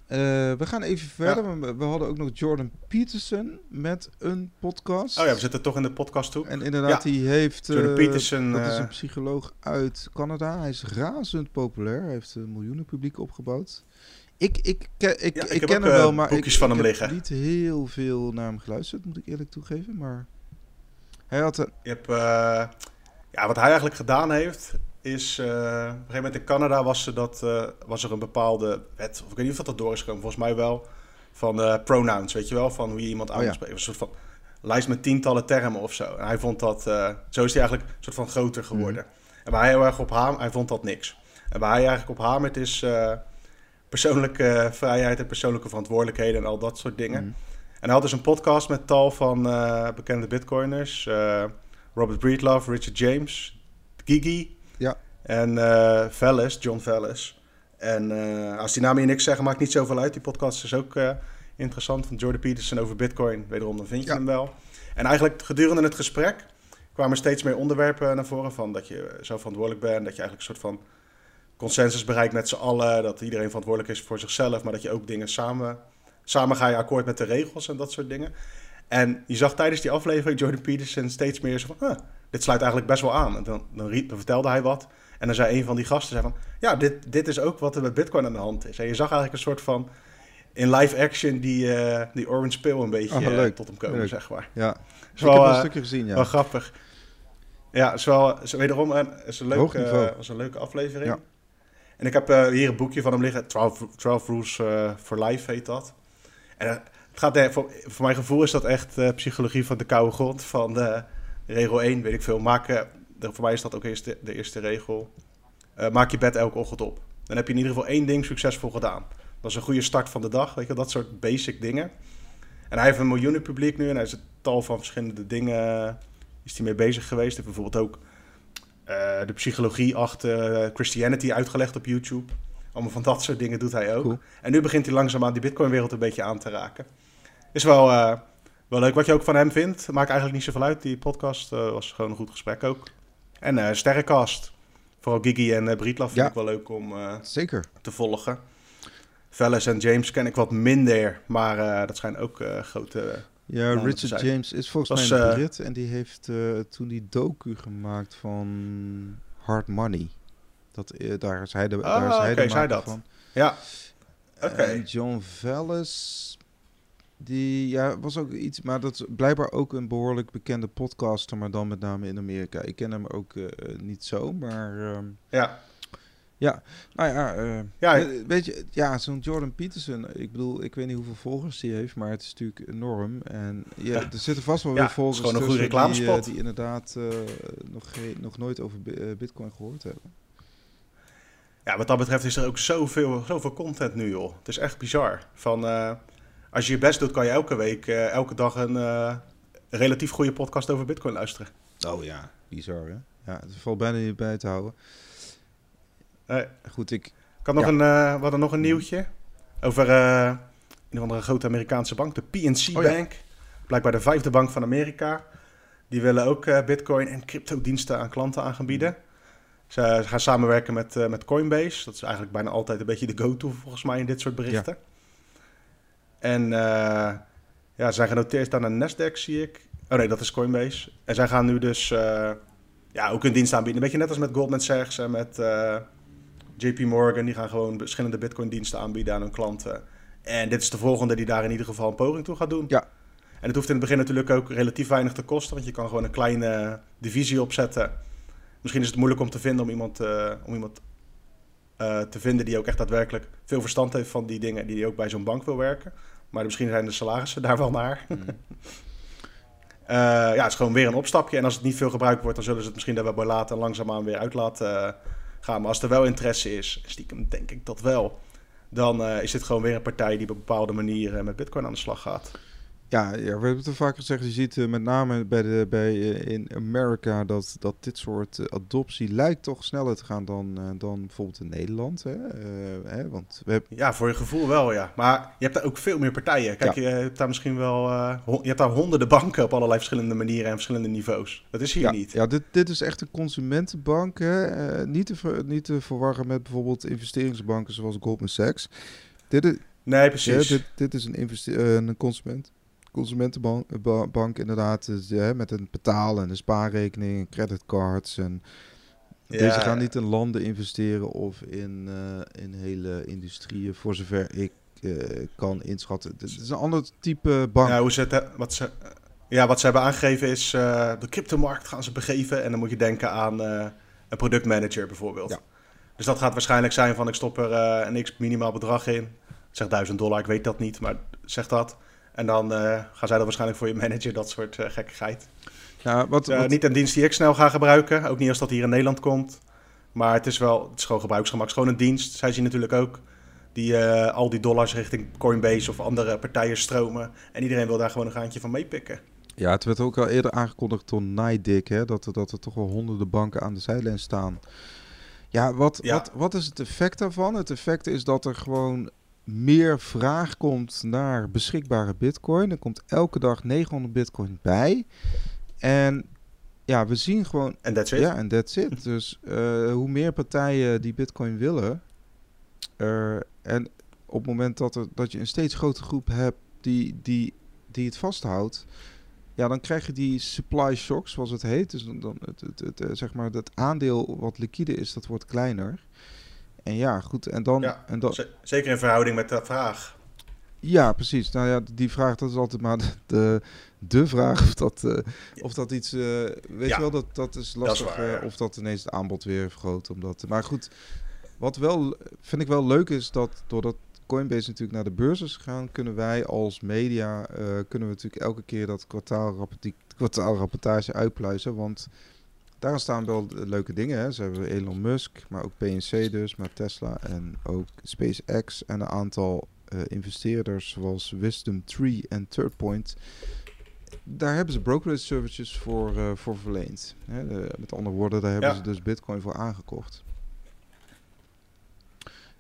Uh, we gaan even verder. We, we hadden ook nog Jordan Peterson met een podcast. Oh ja, we zitten toch in de podcast toe. En inderdaad, ja. die heeft... Jordan uh, Peterson... Dat is een psycholoog uit Canada. Hij is razend populair. Hij heeft een miljoenen publiek opgebouwd. Ik, ik, ik, ik, ik ken hem wel, maar ik, van hem heb liggen. niet heel veel naar hem geluisterd, moet ik eerlijk toegeven. Maar hij had... Een... Je hebt... Ja, wat hij eigenlijk gedaan heeft, is... Uh, op een gegeven moment in Canada was, er dat, uh, was er een bepaalde wet... Of ik weet niet of dat door is gekomen, volgens mij wel. Van uh, pronouns, weet je wel? Van hoe je iemand oh, ja. spreken. Een soort van lijst met tientallen termen of zo. En hij vond dat... zo is hij eigenlijk een soort van groter geworden. Mm. En waar hij heel erg op haam, hij vond dat niks. En waar hij eigenlijk op hamert is persoonlijke vrijheid en persoonlijke verantwoordelijkheden en al dat soort dingen. Mm. En hij had dus een podcast met tal van bekende bitcoiners. Robert Breedlove, Richard James, Gigi, ja. En uh, Vellis, John Vellis. En uh, als die namen je niks zeggen, maakt niet zoveel uit. Die podcast is ook uh, interessant van Jordan Peterson over Bitcoin. Wederom, dan vind je hem wel. En eigenlijk gedurende het gesprek kwamen steeds meer onderwerpen naar voren. Van dat je zo verantwoordelijk bent. Dat je eigenlijk een soort van consensus bereikt met z'n allen. Dat iedereen verantwoordelijk is voor zichzelf. Maar dat je ook dingen samen... Samen ga je akkoord met de regels en dat soort dingen. En je zag tijdens die aflevering Jordan Peterson steeds meer zo van... dit sluit eigenlijk best wel aan. En dan, dan, vertelde hij wat. En dan zei een van die gasten zei van... Ja, dit, dit is ook wat er met Bitcoin aan de hand is. En je zag eigenlijk een soort van... In live action die, uh, die Orange Pill een beetje oh, leuk. tot hem komen, leuk. zeg maar. Ja, is wel, ik heb een uh, stukje gezien, ja. Wel grappig. Ja, is wel, is wederom een, is een, leuk, uh, was een leuke aflevering. Ja. En ik heb hier een boekje van hem liggen. 12, 12 Rules for Life heet dat. En het gaat, voor, voor mijn gevoel is dat echt psychologie van de koude grond. Van regel 1, weet ik veel. Maken voor mij is dat ook eerst de, de eerste regel. Uh, maak je bed elke ochtend op. Dan heb je in ieder geval één ding succesvol gedaan. Dat is een goede start van de dag, weet je, dat soort basic dingen. En hij heeft een miljoenen publiek nu en hij is een tal van verschillende dingen is hij mee bezig geweest. Hij heeft bijvoorbeeld ook uh, de psychologie achter Christianity uitgelegd op YouTube. Allemaal van dat soort dingen doet hij ook. En nu begint hij langzaamaan die Bitcoin-wereld een beetje aan te raken. Is wel, uh, Wel leuk wat je ook van hem vindt. Maakt eigenlijk niet zoveel uit. Die podcast uh, was gewoon een goed gesprek ook. En uh, Sterrencast. Vooral Gigi en uh, vind Ja. ik wel leuk om Zeker. te volgen. Veles en James ken ik wat minder. Maar dat zijn ook grote... Ja, Richard James is volgens was, mij een eh, Brit en die heeft eh, toen die docu gemaakt van Hard Money. Dat, eh, daar is hij de, Ah, daar is hij oké, de zei maker dat. van. Ja, oké. John Vallis, die ja, was ook iets, maar dat is blijkbaar ook een behoorlijk bekende podcaster, maar dan met name in Amerika. Ik ken hem ook eh, niet zo, maar ehm, Ja, nou ja, eh, Ja, eh, weet je, ja, zo'n Jordan Peterson, ik bedoel, ik weet niet hoeveel volgers die heeft, maar het is natuurlijk enorm. En ja, Ja. er zitten vast wel Ja, weer is volgers gewoon een goede die, eh, reclamespot. die inderdaad eh, nog, geen- nog nooit over bi- eh, Bitcoin gehoord hebben. Ja, wat dat betreft is er ook zoveel, zoveel content nu, joh. Het is echt bizar. Van, eh, als je je best doet, kan je elke week, eh, elke dag een eh, relatief goede podcast over Bitcoin luisteren. Oh ja, bizar hè? Ja, het valt bijna niet bij te houden. Eh, Goed, ik, had nog Ja. een, eh, we hadden nog een nieuwtje over een of andere grote Amerikaanse bank, de PNC Oh ja. Bank. Blijkbaar de vijfde bank van Amerika. Die willen ook Bitcoin en crypto-diensten aan klanten aan gaan bieden. Ze, ze gaan samenwerken met, met Coinbase. Dat is eigenlijk bijna altijd een beetje de go-to volgens mij in dit soort berichten. En eh, ja, ze zijn genoteerd aan een Nasdaq, zie ik. Oh nee, dat is Coinbase. En zij gaan nu dus eh, ja, ook een dienst aanbieden. Een beetje net als met Goldman Sachs en met eh, JP Morgan. Die gaan gewoon verschillende Bitcoin-diensten aanbieden aan hun klanten. En dit is de volgende die daar in ieder geval een poging toe gaat doen. Ja. En het hoeft in het begin natuurlijk ook relatief weinig te kosten. Want je kan gewoon een kleine divisie opzetten. Misschien is het moeilijk om te vinden om iemand, eh, om iemand eh, te vinden die ook echt daadwerkelijk veel verstand heeft van die dingen. Die ook bij zo'n bank wil werken. Maar misschien zijn de salarissen daar wel naar. mm, Eh, ja, het is gewoon weer een opstapje. En als het niet veel gebruikt wordt, dan zullen ze het misschien daar wel bij laten en langzaamaan weer uit laten eh, gaan. Maar als er wel interesse is, stiekem denk ik dat wel, dan is dit gewoon weer een partij die op een bepaalde manier met Bitcoin aan de slag gaat. Ja, ja, we hebben het al vaker gezegd. Je ziet eh, met name bij de, bij, eh, in Amerika dat, dat dit soort eh, adoptie lijkt toch sneller te gaan dan, dan bijvoorbeeld in Nederland. Hè? Hè? Want we hebben, Ja, voor je gevoel wel, ja. Maar je hebt daar ook veel meer partijen. Kijk, je hebt daar misschien wel... je hebt daar honderden banken op allerlei verschillende manieren en verschillende niveaus. Dat is hier ja, niet. ja dit, dit is echt een consumentenbank. Hè? Niet, te ver- niet te verwarren met bijvoorbeeld investeringsbanken zoals Goldman Sachs. Dit is, Nee, ja, precies. dit, dit is een, een consument, consumentenbank eh, inderdaad. Dus, ja, met een betaal- en een spaarrekening, en creditcards en... Ja, Deze gaan niet in landen investeren of in, eh, in hele industrieën, voor zover ik eh, kan inschatten. Het is een ander type bank. Ja, hoe ze het, eh, wat, ze, ja, wat ze hebben aangegeven is... eh, de cryptomarkt gaan ze begeven. En dan moet je denken aan eh, een productmanager bijvoorbeeld. Ja. Dus dat gaat waarschijnlijk zijn van... ik stop er eh, een x minimaal bedrag in. Zeg 1000 dollar, ik weet dat niet, maar zeg dat. En dan eh, gaan zij dat waarschijnlijk voor je manager, dat soort eh, gekkigheid. ja, wat, Eh, wat- niet een dienst die ik snel ga gebruiken. Ook niet als dat hier in Nederland komt. Maar het is wel, het is gewoon gebruiksgemak. Het is gewoon een dienst. Zij zien natuurlijk ook die al die dollars richting Coinbase of andere partijen stromen. En iedereen wil daar gewoon een gaantje van meepikken. ja, het werd ook al eerder aangekondigd door NIDIC, hè, dat, er- dat er toch wel honderden banken aan de zijlijn staan. Ja, wat, Ja. Wat, wat is het effect daarvan? Het effect is dat er gewoon meer vraag komt naar beschikbare bitcoin. Er komt elke dag 900 bitcoin bij. En ja, we zien gewoon En that's it. Ja, en that's it. Dus eh, hoe meer partijen die Bitcoin willen, en op het moment dat, er, dat je een steeds grotere groep hebt die, die, die het vasthoudt, ja, dan krijg je die supply shock, zoals het heet. Dus dan, dan het, het, het, eh, zeg maar, dat aandeel wat liquide is, dat wordt kleiner. En ja, goed, en dan... Ja, en dan Z- Zeker in verhouding met de vraag. ja, precies. Nou ja, die vraag, dat is altijd maar de, de, vraag of dat, eh, of dat iets... eh, weet Ja, je wel, dat, dat is is lastig. waar, eh. Of dat ineens het aanbod weer vergroot. Omdat, maar goed, wat wel, vind ik wel leuk is dat doordat Coinbase natuurlijk naar de beurs is gegaan... kunnen wij als media, kunnen we natuurlijk elke keer dat kwartaalrapport, die kwartaalrapportage uitpluizen. Want daar staan wel leuke dingen. Hè. Ze hebben Elon Musk, maar ook PNC dus, maar Tesla en ook SpaceX en een aantal eh, investeerders zoals Wisdom Tree en Third Point. Daar hebben ze brokerage services voor, eh, voor verleend. Hè, de- met andere woorden, daar hebben Ja. ze dus Bitcoin voor aangekocht.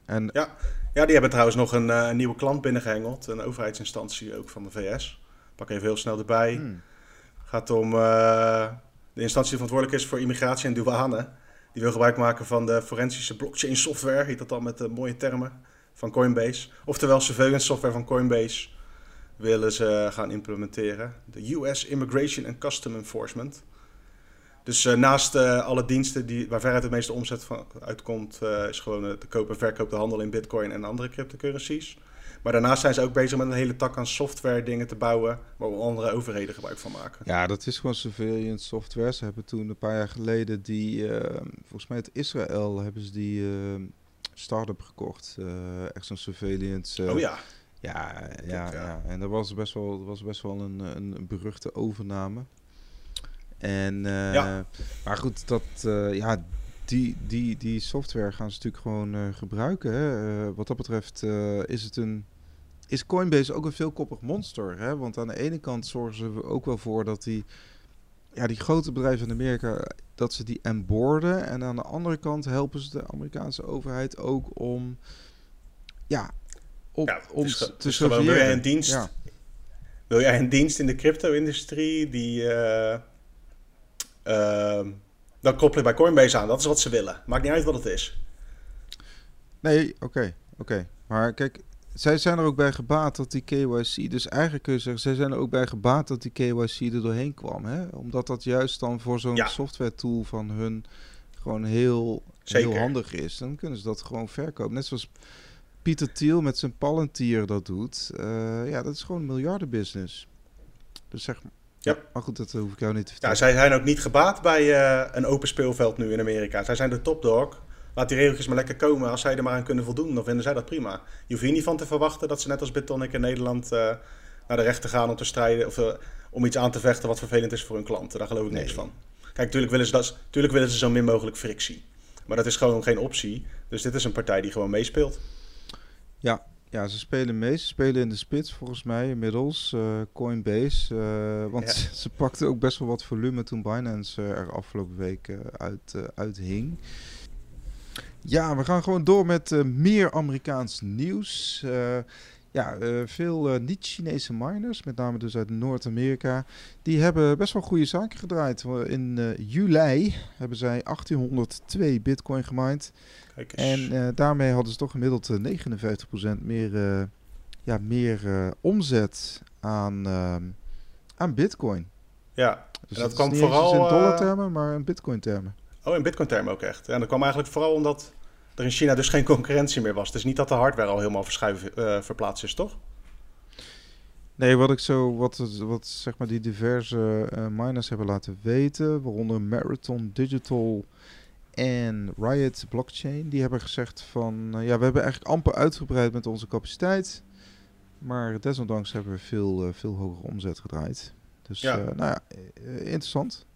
En Ja, die hebben trouwens nog een, eh, nieuwe klant binnengehengeld. Een overheidsinstantie ook van de VS. Pak even heel snel erbij. Hmm. gaat om de instantie die verantwoordelijk is voor immigratie en douane. Die wil gebruik maken van de forensische blockchain software, heet dat dan met de mooie termen, van Coinbase. Oftewel surveillance software van Coinbase willen ze gaan implementeren. De US Immigration and Custom Enforcement. Dus uh, naast uh, alle diensten die, waar veruit het meeste omzet van uitkomt, is gewoon de koop en verkoop, de handel in bitcoin en andere cryptocurrencies. Maar daarnaast zijn ze ook bezig met een hele tak aan software dingen te bouwen, waar andere overheden gebruik van maken. Ja, dat is gewoon surveillance software. Ze hebben toen een paar jaar geleden die, volgens mij uit Israël, hebben ze die start-up gekocht. echt zo'n surveillance. oh ja. Ja, ja, ja, en dat was best wel, dat was best wel een, een beruchte overname. En, uh, ja. Maar goed, dat, uh, ja, die, die, die software gaan ze natuurlijk gewoon uh, gebruiken. Hè. wat dat betreft is het een. Is Coinbase ook een veelkoppig monster? Hè? Want aan de ene kant zorgen ze ook wel voor dat die, ja, die grote bedrijven in Amerika dat ze die onboarden. En aan de andere kant helpen ze de Amerikaanse overheid ook om ja, op, ja, om dus, te dus wil jij een dienst? Ja. Wil jij een dienst in de crypto-industrie die uh, dan koppel je bij Coinbase aan. Dat is wat ze willen. Maakt niet uit wat het is. Nee, oké. Okay, oké. Maar kijk, zij zijn er ook bij gebaat dat die KYC... Dus eigenlijk kun je zeggen, zij zijn er ook bij gebaat dat die KYC er doorheen kwam. Hè? Omdat dat juist dan voor zo'n ja. software tool van hun gewoon heel, heel handig is. Dan kunnen ze dat gewoon verkopen. Net zoals Pieter Thiel met zijn Palantir dat doet. Uh, ja, dat is gewoon een miljardenbusiness. Dus zeg maar... Ja. Maar goed, dat hoef ik jou niet te vertellen. Ja, zij zijn ook niet gebaat bij uh, een open speelveld nu in Amerika. Zij zijn de topdog. Laat die regeltjes maar lekker komen. Als zij er maar aan kunnen voldoen, dan vinden zij dat prima. Je hoeft hier niet van te verwachten dat ze net als Bitonic in Nederland uh, naar de rechter gaan om te strijden. Of uh, om iets aan te vechten wat vervelend is voor hun klanten. Daar geloof ik nee. niks van. Kijk, natuurlijk willen, ze dat, willen ze zo min mogelijk frictie. Maar dat is gewoon geen optie. Dus dit is een partij die gewoon meespeelt. Ja, ja, ze spelen mee. Ze spelen in de spits volgens mij inmiddels. Uh, Coinbase. Uh, want ja. ze pakten ook best wel wat volume toen Binance uh, er afgelopen week uit, uit hing. Ja, we gaan gewoon door met meer Amerikaans nieuws. ja, veel niet-Chinese miners, met name dus uit Noord-Amerika, die hebben best wel goede zaken gedraaid. In juli hebben zij 1802 bitcoin gemined. En uh, daarmee hadden ze toch gemiddeld uh, 59% meer, ja, meer omzet aan, aan bitcoin. Ja, dus en dat, kwam vooral... in dollartermen, maar in bitcoin-termen. Oh, in bitcoin-termen ook echt. En dat kwam eigenlijk vooral omdat er in China dus geen concurrentie meer was. Is niet dat de hardware al helemaal verschuiven, verplaatst is, toch? Nee, wat ik zo, wat, wat zeg maar die diverse miners hebben laten weten, waaronder Marathon Digital en Riot Blockchain, die hebben gezegd van... Uh, ja, we hebben eigenlijk amper uitgebreid met onze capaciteit. Maar desondanks hebben we veel, veel hogere omzet gedraaid. Dus ja. Nou ja, interessant.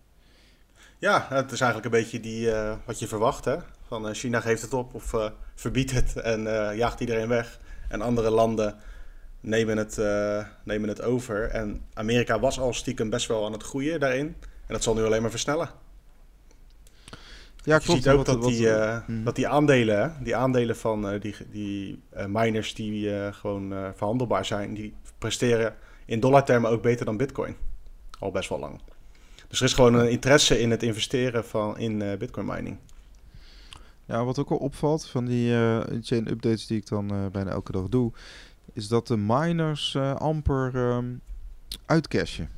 Ja, het is eigenlijk een beetje die, wat je verwacht. Hè? Van China geeft het op of verbiedt het en jaagt iedereen weg. En andere landen nemen het, nemen het over. En Amerika was al stiekem best wel aan het groeien daarin. En dat zal nu alleen maar versnellen. Ja, je ziet ook dat, die, uh, dat die aandelen, die aandelen van uh, die, die uh, miners die gewoon verhandelbaar zijn, die presteren in dollartermen ook beter dan bitcoin. Al best wel lang. Dus er is gewoon een interesse in het investeren van, in bitcoin mining. Ja, wat ook wel opvalt van die chain updates die ik dan bijna elke dag doe, is dat de miners amper um, uitcashen.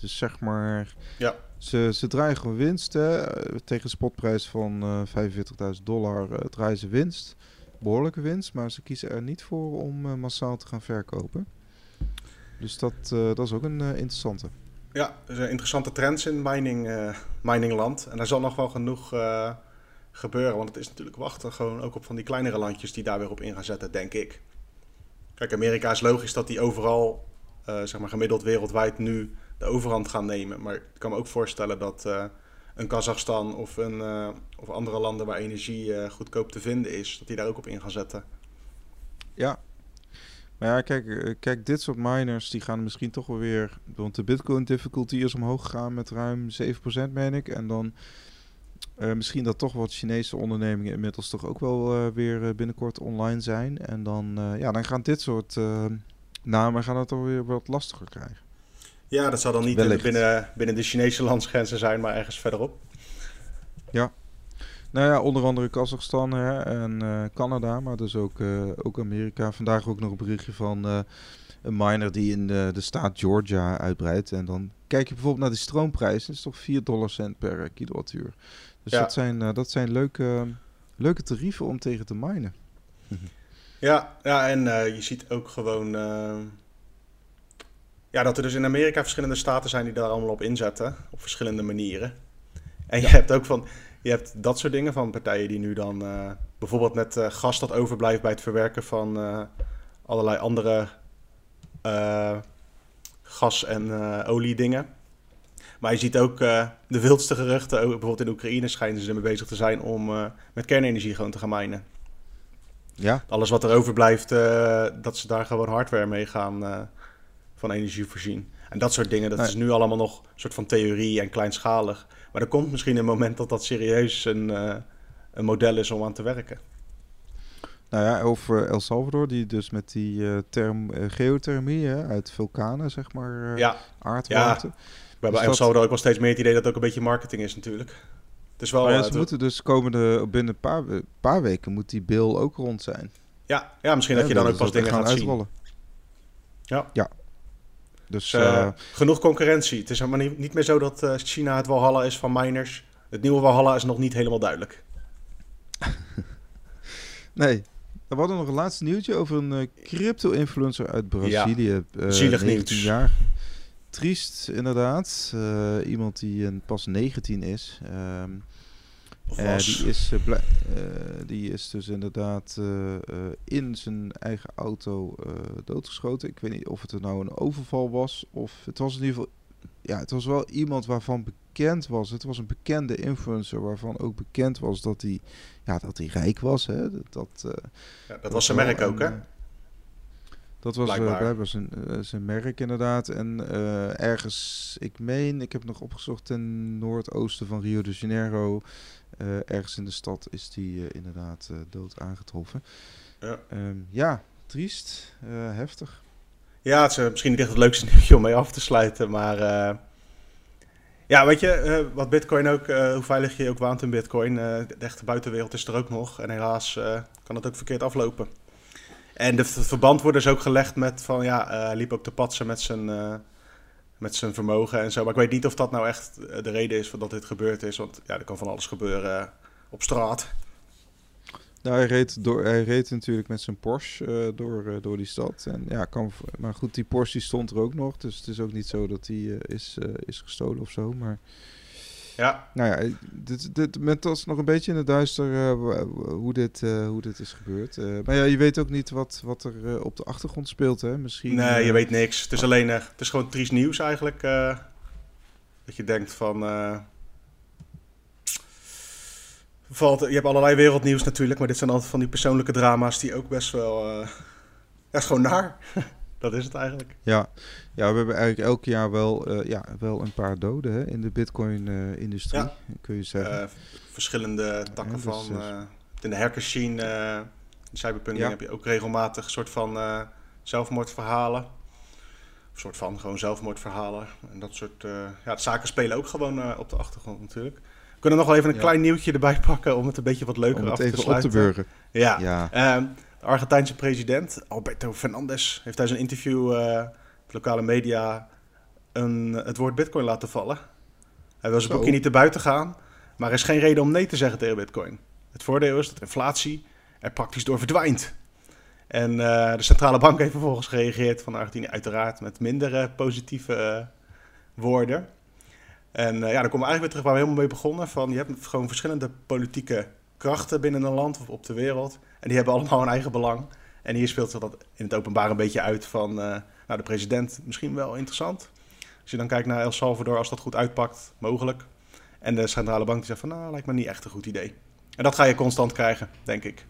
Dus zeg maar, ja. Ze, ze draaien gewoon winst. Hè. Tegen een spotprijs van uh, eh, 45.000 dollar draaien ze winst. Behoorlijke winst, maar ze kiezen er niet voor om massaal te gaan verkopen. Dus dat, dat is ook een interessante. Ja, er zijn interessante trends in mining, miningland. En daar zal nog wel genoeg gebeuren. Want het is natuurlijk wachten gewoon ook op van die kleinere landjes die daar weer op in gaan zetten, denk ik. Kijk, Amerika is logisch dat die overal, zeg maar gemiddeld wereldwijd nu de overhand gaan nemen. Maar ik kan me ook voorstellen dat uh, een Kazachstan of, een, uh, of andere landen waar energie uh, goedkoop te vinden is, dat die daar ook op in gaan zetten. Ja. Maar ja, kijk, kijk, dit soort miners die gaan misschien toch wel weer. Want de Bitcoin difficulty is omhoog gegaan met ruim 7%, meen ik. En dan misschien dat toch wat Chinese ondernemingen inmiddels toch ook wel weer binnenkort online zijn. En dan, ja, dan gaan dit soort namen gaan het toch weer wat lastiger krijgen. Ja, dat zal dan niet binnen, binnen de Chinese landsgrenzen zijn, maar ergens verderop. Nou ja, onder andere Kazachstan hè, en eh, Canada, maar dus ook, eh, ook Amerika. Vandaag ook nog een berichtje van eh, een miner die in de, de staat Georgia uitbreidt. En dan kijk je bijvoorbeeld naar de stroomprijs. Dat is toch 4 dollar cent per kilowattuur. Dus Ja. dat zijn, dat zijn leuke, leuke tarieven om tegen te minen. Ja, ja en je ziet ook gewoon ja, dat er dus in Amerika verschillende staten zijn die daar allemaal op inzetten, op verschillende manieren. En je hebt ook van, je hebt dat soort dingen van partijen die nu dan eh, bijvoorbeeld met eh, gas dat overblijft bij het verwerken van eh, allerlei andere gas- en eh olie dingen. Maar je ziet ook de wildste geruchten, ook bijvoorbeeld in Oekraïne schijnen ze ermee bezig te zijn om met kernenergie gewoon te gaan minen Ja, alles wat er overblijft, dat ze daar gewoon hardware mee gaan van energie voorzien. En dat soort dingen, dat Nee. is nu allemaal nog een soort van theorie en kleinschalig. Maar er komt misschien een moment dat dat serieus een, eh, een model is om aan te werken. nou ja, over El Salvador, die dus met die eh, term, eh, geothermie hè, uit vulkanen, zeg maar, Ja, aardwarmte. we hebben dat- El Salvador ook wel steeds meer het idee dat het ook een beetje marketing is natuurlijk. Het is wel... Maar ja, ze het- moeten dus komende, binnen een paar, paar weken moet die bill ook rond zijn. ja, ja, misschien dat je dan ook pas dingen gaat zien. uitrollen. Ja. Ja. Dus eh, genoeg concurrentie. Het is helemaal niet, niet meer zo dat eh, China het Walhalla is van miners. Het nieuwe Walhalla is nog niet helemaal duidelijk. nee. We hadden nog een laatste nieuwtje over een eh, crypto-influencer uit Brazilië. eh, Zielig 19 nieuws. jaar. Triest, inderdaad. Iemand die een pas 19 is. Ehm, Eh, was. die, is, eh, eh, die is dus inderdaad eh, eh, in zijn eigen auto eh, doodgeschoten. Ik weet niet of het er nou een overval was of het was in ieder geval... Ja, het was wel iemand waarvan bekend was. Het was een bekende influencer waarvan ook bekend was dat hij, ja, dat hij rijk was. Hè? Dat, dat, eh, Ja, dat was zijn merk ook, hè? Dat was eh, Blijkbaar. blijkbaar zijn, eh, zijn merk inderdaad. En eh, ergens, ik meen, ik heb nog opgezocht ten noordoosten van Rio de Janeiro. ergens in de stad is die inderdaad dood aangetroffen. Ja. Ehm, ja, triest, heftig. Ja, het is misschien niet echt het leukste nieuwtje om mee af te sluiten, maar... ja, weet je, wat Bitcoin ook, hoe veilig je ook waant in Bitcoin, de echte buitenwereld is er ook nog. En helaas kan het ook verkeerd aflopen. En de, verband wordt dus ook gelegd met van, ja, eh, hij liep ook te patsen met zijn, eh, met zijn vermogen en zo. Maar ik weet niet of dat nou echt eh, de reden is dat dit gebeurd is, want ja, er kan van alles gebeuren op straat. Nou, hij reed, door, hij reed natuurlijk met zijn Porsche door, door die stad. En, ja, kan, maar goed, die Porsche stond er ook nog. Dus het is ook niet zo dat die is, is gestolen of zo. Maar Ja, Nou ja, dit, dit, met ons nog een beetje in het duister eh, hoe, dit, eh, hoe dit is gebeurd. Eh, maar ja, je weet ook niet wat, wat er op de achtergrond speelt, hè? Misschien. Nee, je weet niks. Het is alleen het is gewoon triest nieuws eigenlijk. dat je denkt van. valt, je hebt allerlei wereldnieuws natuurlijk, maar dit zijn altijd van die persoonlijke drama's die ook best wel. is gewoon naar. dat is het eigenlijk. Ja. ja, we hebben eigenlijk elk jaar wel, eh, ja, wel een paar doden hè, in de Bitcoin-industrie, Ja. kun je zeggen. Eh, verschillende takken Ja, dus, van. eh, in de hackerscene, in cyberpunking Ja. heb je ook regelmatig een soort van zelfmoordverhalen. Een soort van gewoon zelfmoordverhalen. En dat soort. ja, zaken spelen ook gewoon op de achtergrond natuurlijk. We kunnen nog wel even een klein nieuwtje erbij pakken om het een beetje wat leuker Om het af te even op sluiten. te burgen. Ja. Ja. Ehm, de Argentijnse president Alberto Fernandez heeft tijdens een interview eh op lokale media een, het woord bitcoin laten vallen. Hij wil zijn Zo. boekje niet te buiten gaan, maar er is geen reden om nee te zeggen tegen bitcoin. Het voordeel is dat inflatie er praktisch door verdwijnt. En eh, de centrale bank heeft vervolgens gereageerd van Argentinië uiteraard met minder eh, positieve eh, woorden. En ja, dan komen we eigenlijk weer terug waar we helemaal mee begonnen. Van, je hebt gewoon verschillende politieke krachten binnen een land of op de wereld. En die hebben allemaal een eigen belang. En hier speelt zich dat in het openbaar een beetje uit van... eh, nou, de president misschien wel interessant. Als je dan kijkt naar El Salvador, als dat goed uitpakt, mogelijk. En de centrale bank die zegt van... nou, lijkt me niet echt een goed idee. En dat ga je constant krijgen, denk ik.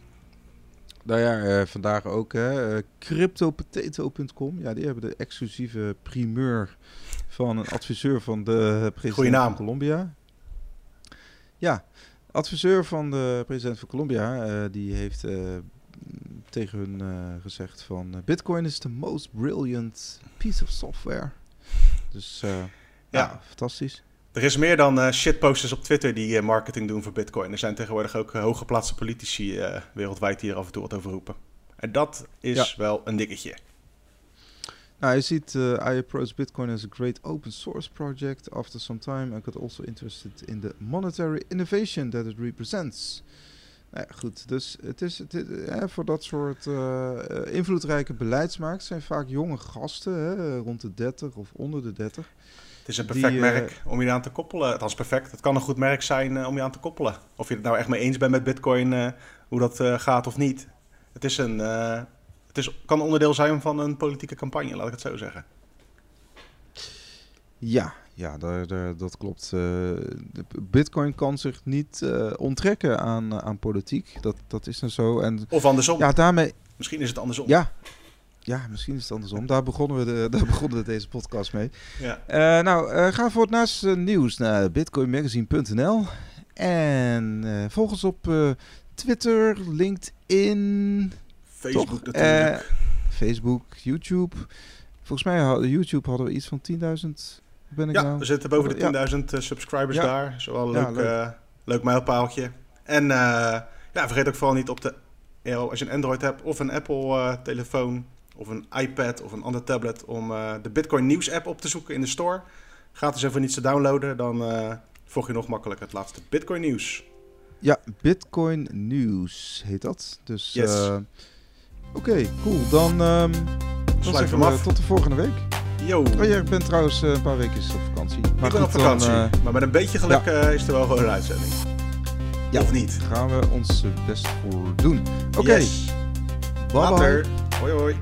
Nou ja, eh, vandaag ook, hè. eh, CryptoPotato.com. Ja, die hebben de exclusieve primeur van een adviseur van de president Goeie naam. van Colombia. Ja, adviseur van de president van Colombia, eh, die heeft eh, tegen hun eh, gezegd van... Bitcoin is the most brilliant piece of software. Dus uh, ja. fantastisch. Er is meer dan shitposters op Twitter die marketing doen voor Bitcoin. Er zijn tegenwoordig ook hooggeplaatste politici wereldwijd die er af en toe wat over roepen. En dat is wel een dingetje. Nou, je ziet, uh, I approach Bitcoin as a great open source project. After some time, I got also interested in the monetary innovation that it represents. Nou ja, goed, dus het is, het voor dat soort uh, invloedrijke beleidsmakers zijn vaak jonge gasten, hè, rond de 30 of onder de 30. Het is een perfect merk om je aan te koppelen. Het is perfect. Het kan een goed merk zijn om je aan te koppelen. Of je het nou echt mee eens bent met Bitcoin, hoe dat gaat of niet. Het is een het is, kan onderdeel zijn van een politieke campagne, laat ik het zo zeggen. Ja, ja daar, daar, dat klopt. Uh, Bitcoin kan zich niet uh, onttrekken aan, aan politiek. Dat, dat is dan zo. En, of andersom. Ja, daarmee... Misschien is het andersom. Ja, ja, misschien is het andersom. Daar begonnen we, de, daar begonnen we deze podcast mee. Ja. Uh, nou, uh, ga voor het naast nieuws naar bitcoinmagazine.nl. En uh, volg ons op Twitter, LinkedIn, Facebook natuurlijk. Uh, Facebook, YouTube. Volgens mij hadden YouTube hadden we iets van 10.000. Ben ik ja, nou? we zitten boven de 10.000 uh, subscribers ja. daar. Zowel leuk, leuk. Uh, leuk mijlpaaltje. En ja, vergeet ook vooral niet op de... als je een Android hebt of een Apple telefoon of een iPad of een ander tablet... om de Bitcoin Nieuws app op te zoeken in de store. Gratis even niets te downloaden. Dan volg je nog makkelijker het laatste Bitcoin nieuws. Ja, Bitcoin Nieuws heet dat. Dus yes. Oké, cool. Dan, um, dan we af. tot de volgende week. Yo. Oh, jij bent trouwens uh, een paar weken op vakantie. Maar ik ben op vakantie. Dan, uh, maar met een beetje geluk ja. uh, is er wel gewoon een uitzending. Ja, of niet? Daar gaan we ons best voor doen. Oké. Okay. Yes. Bye Later. Bye. Hoi hoi.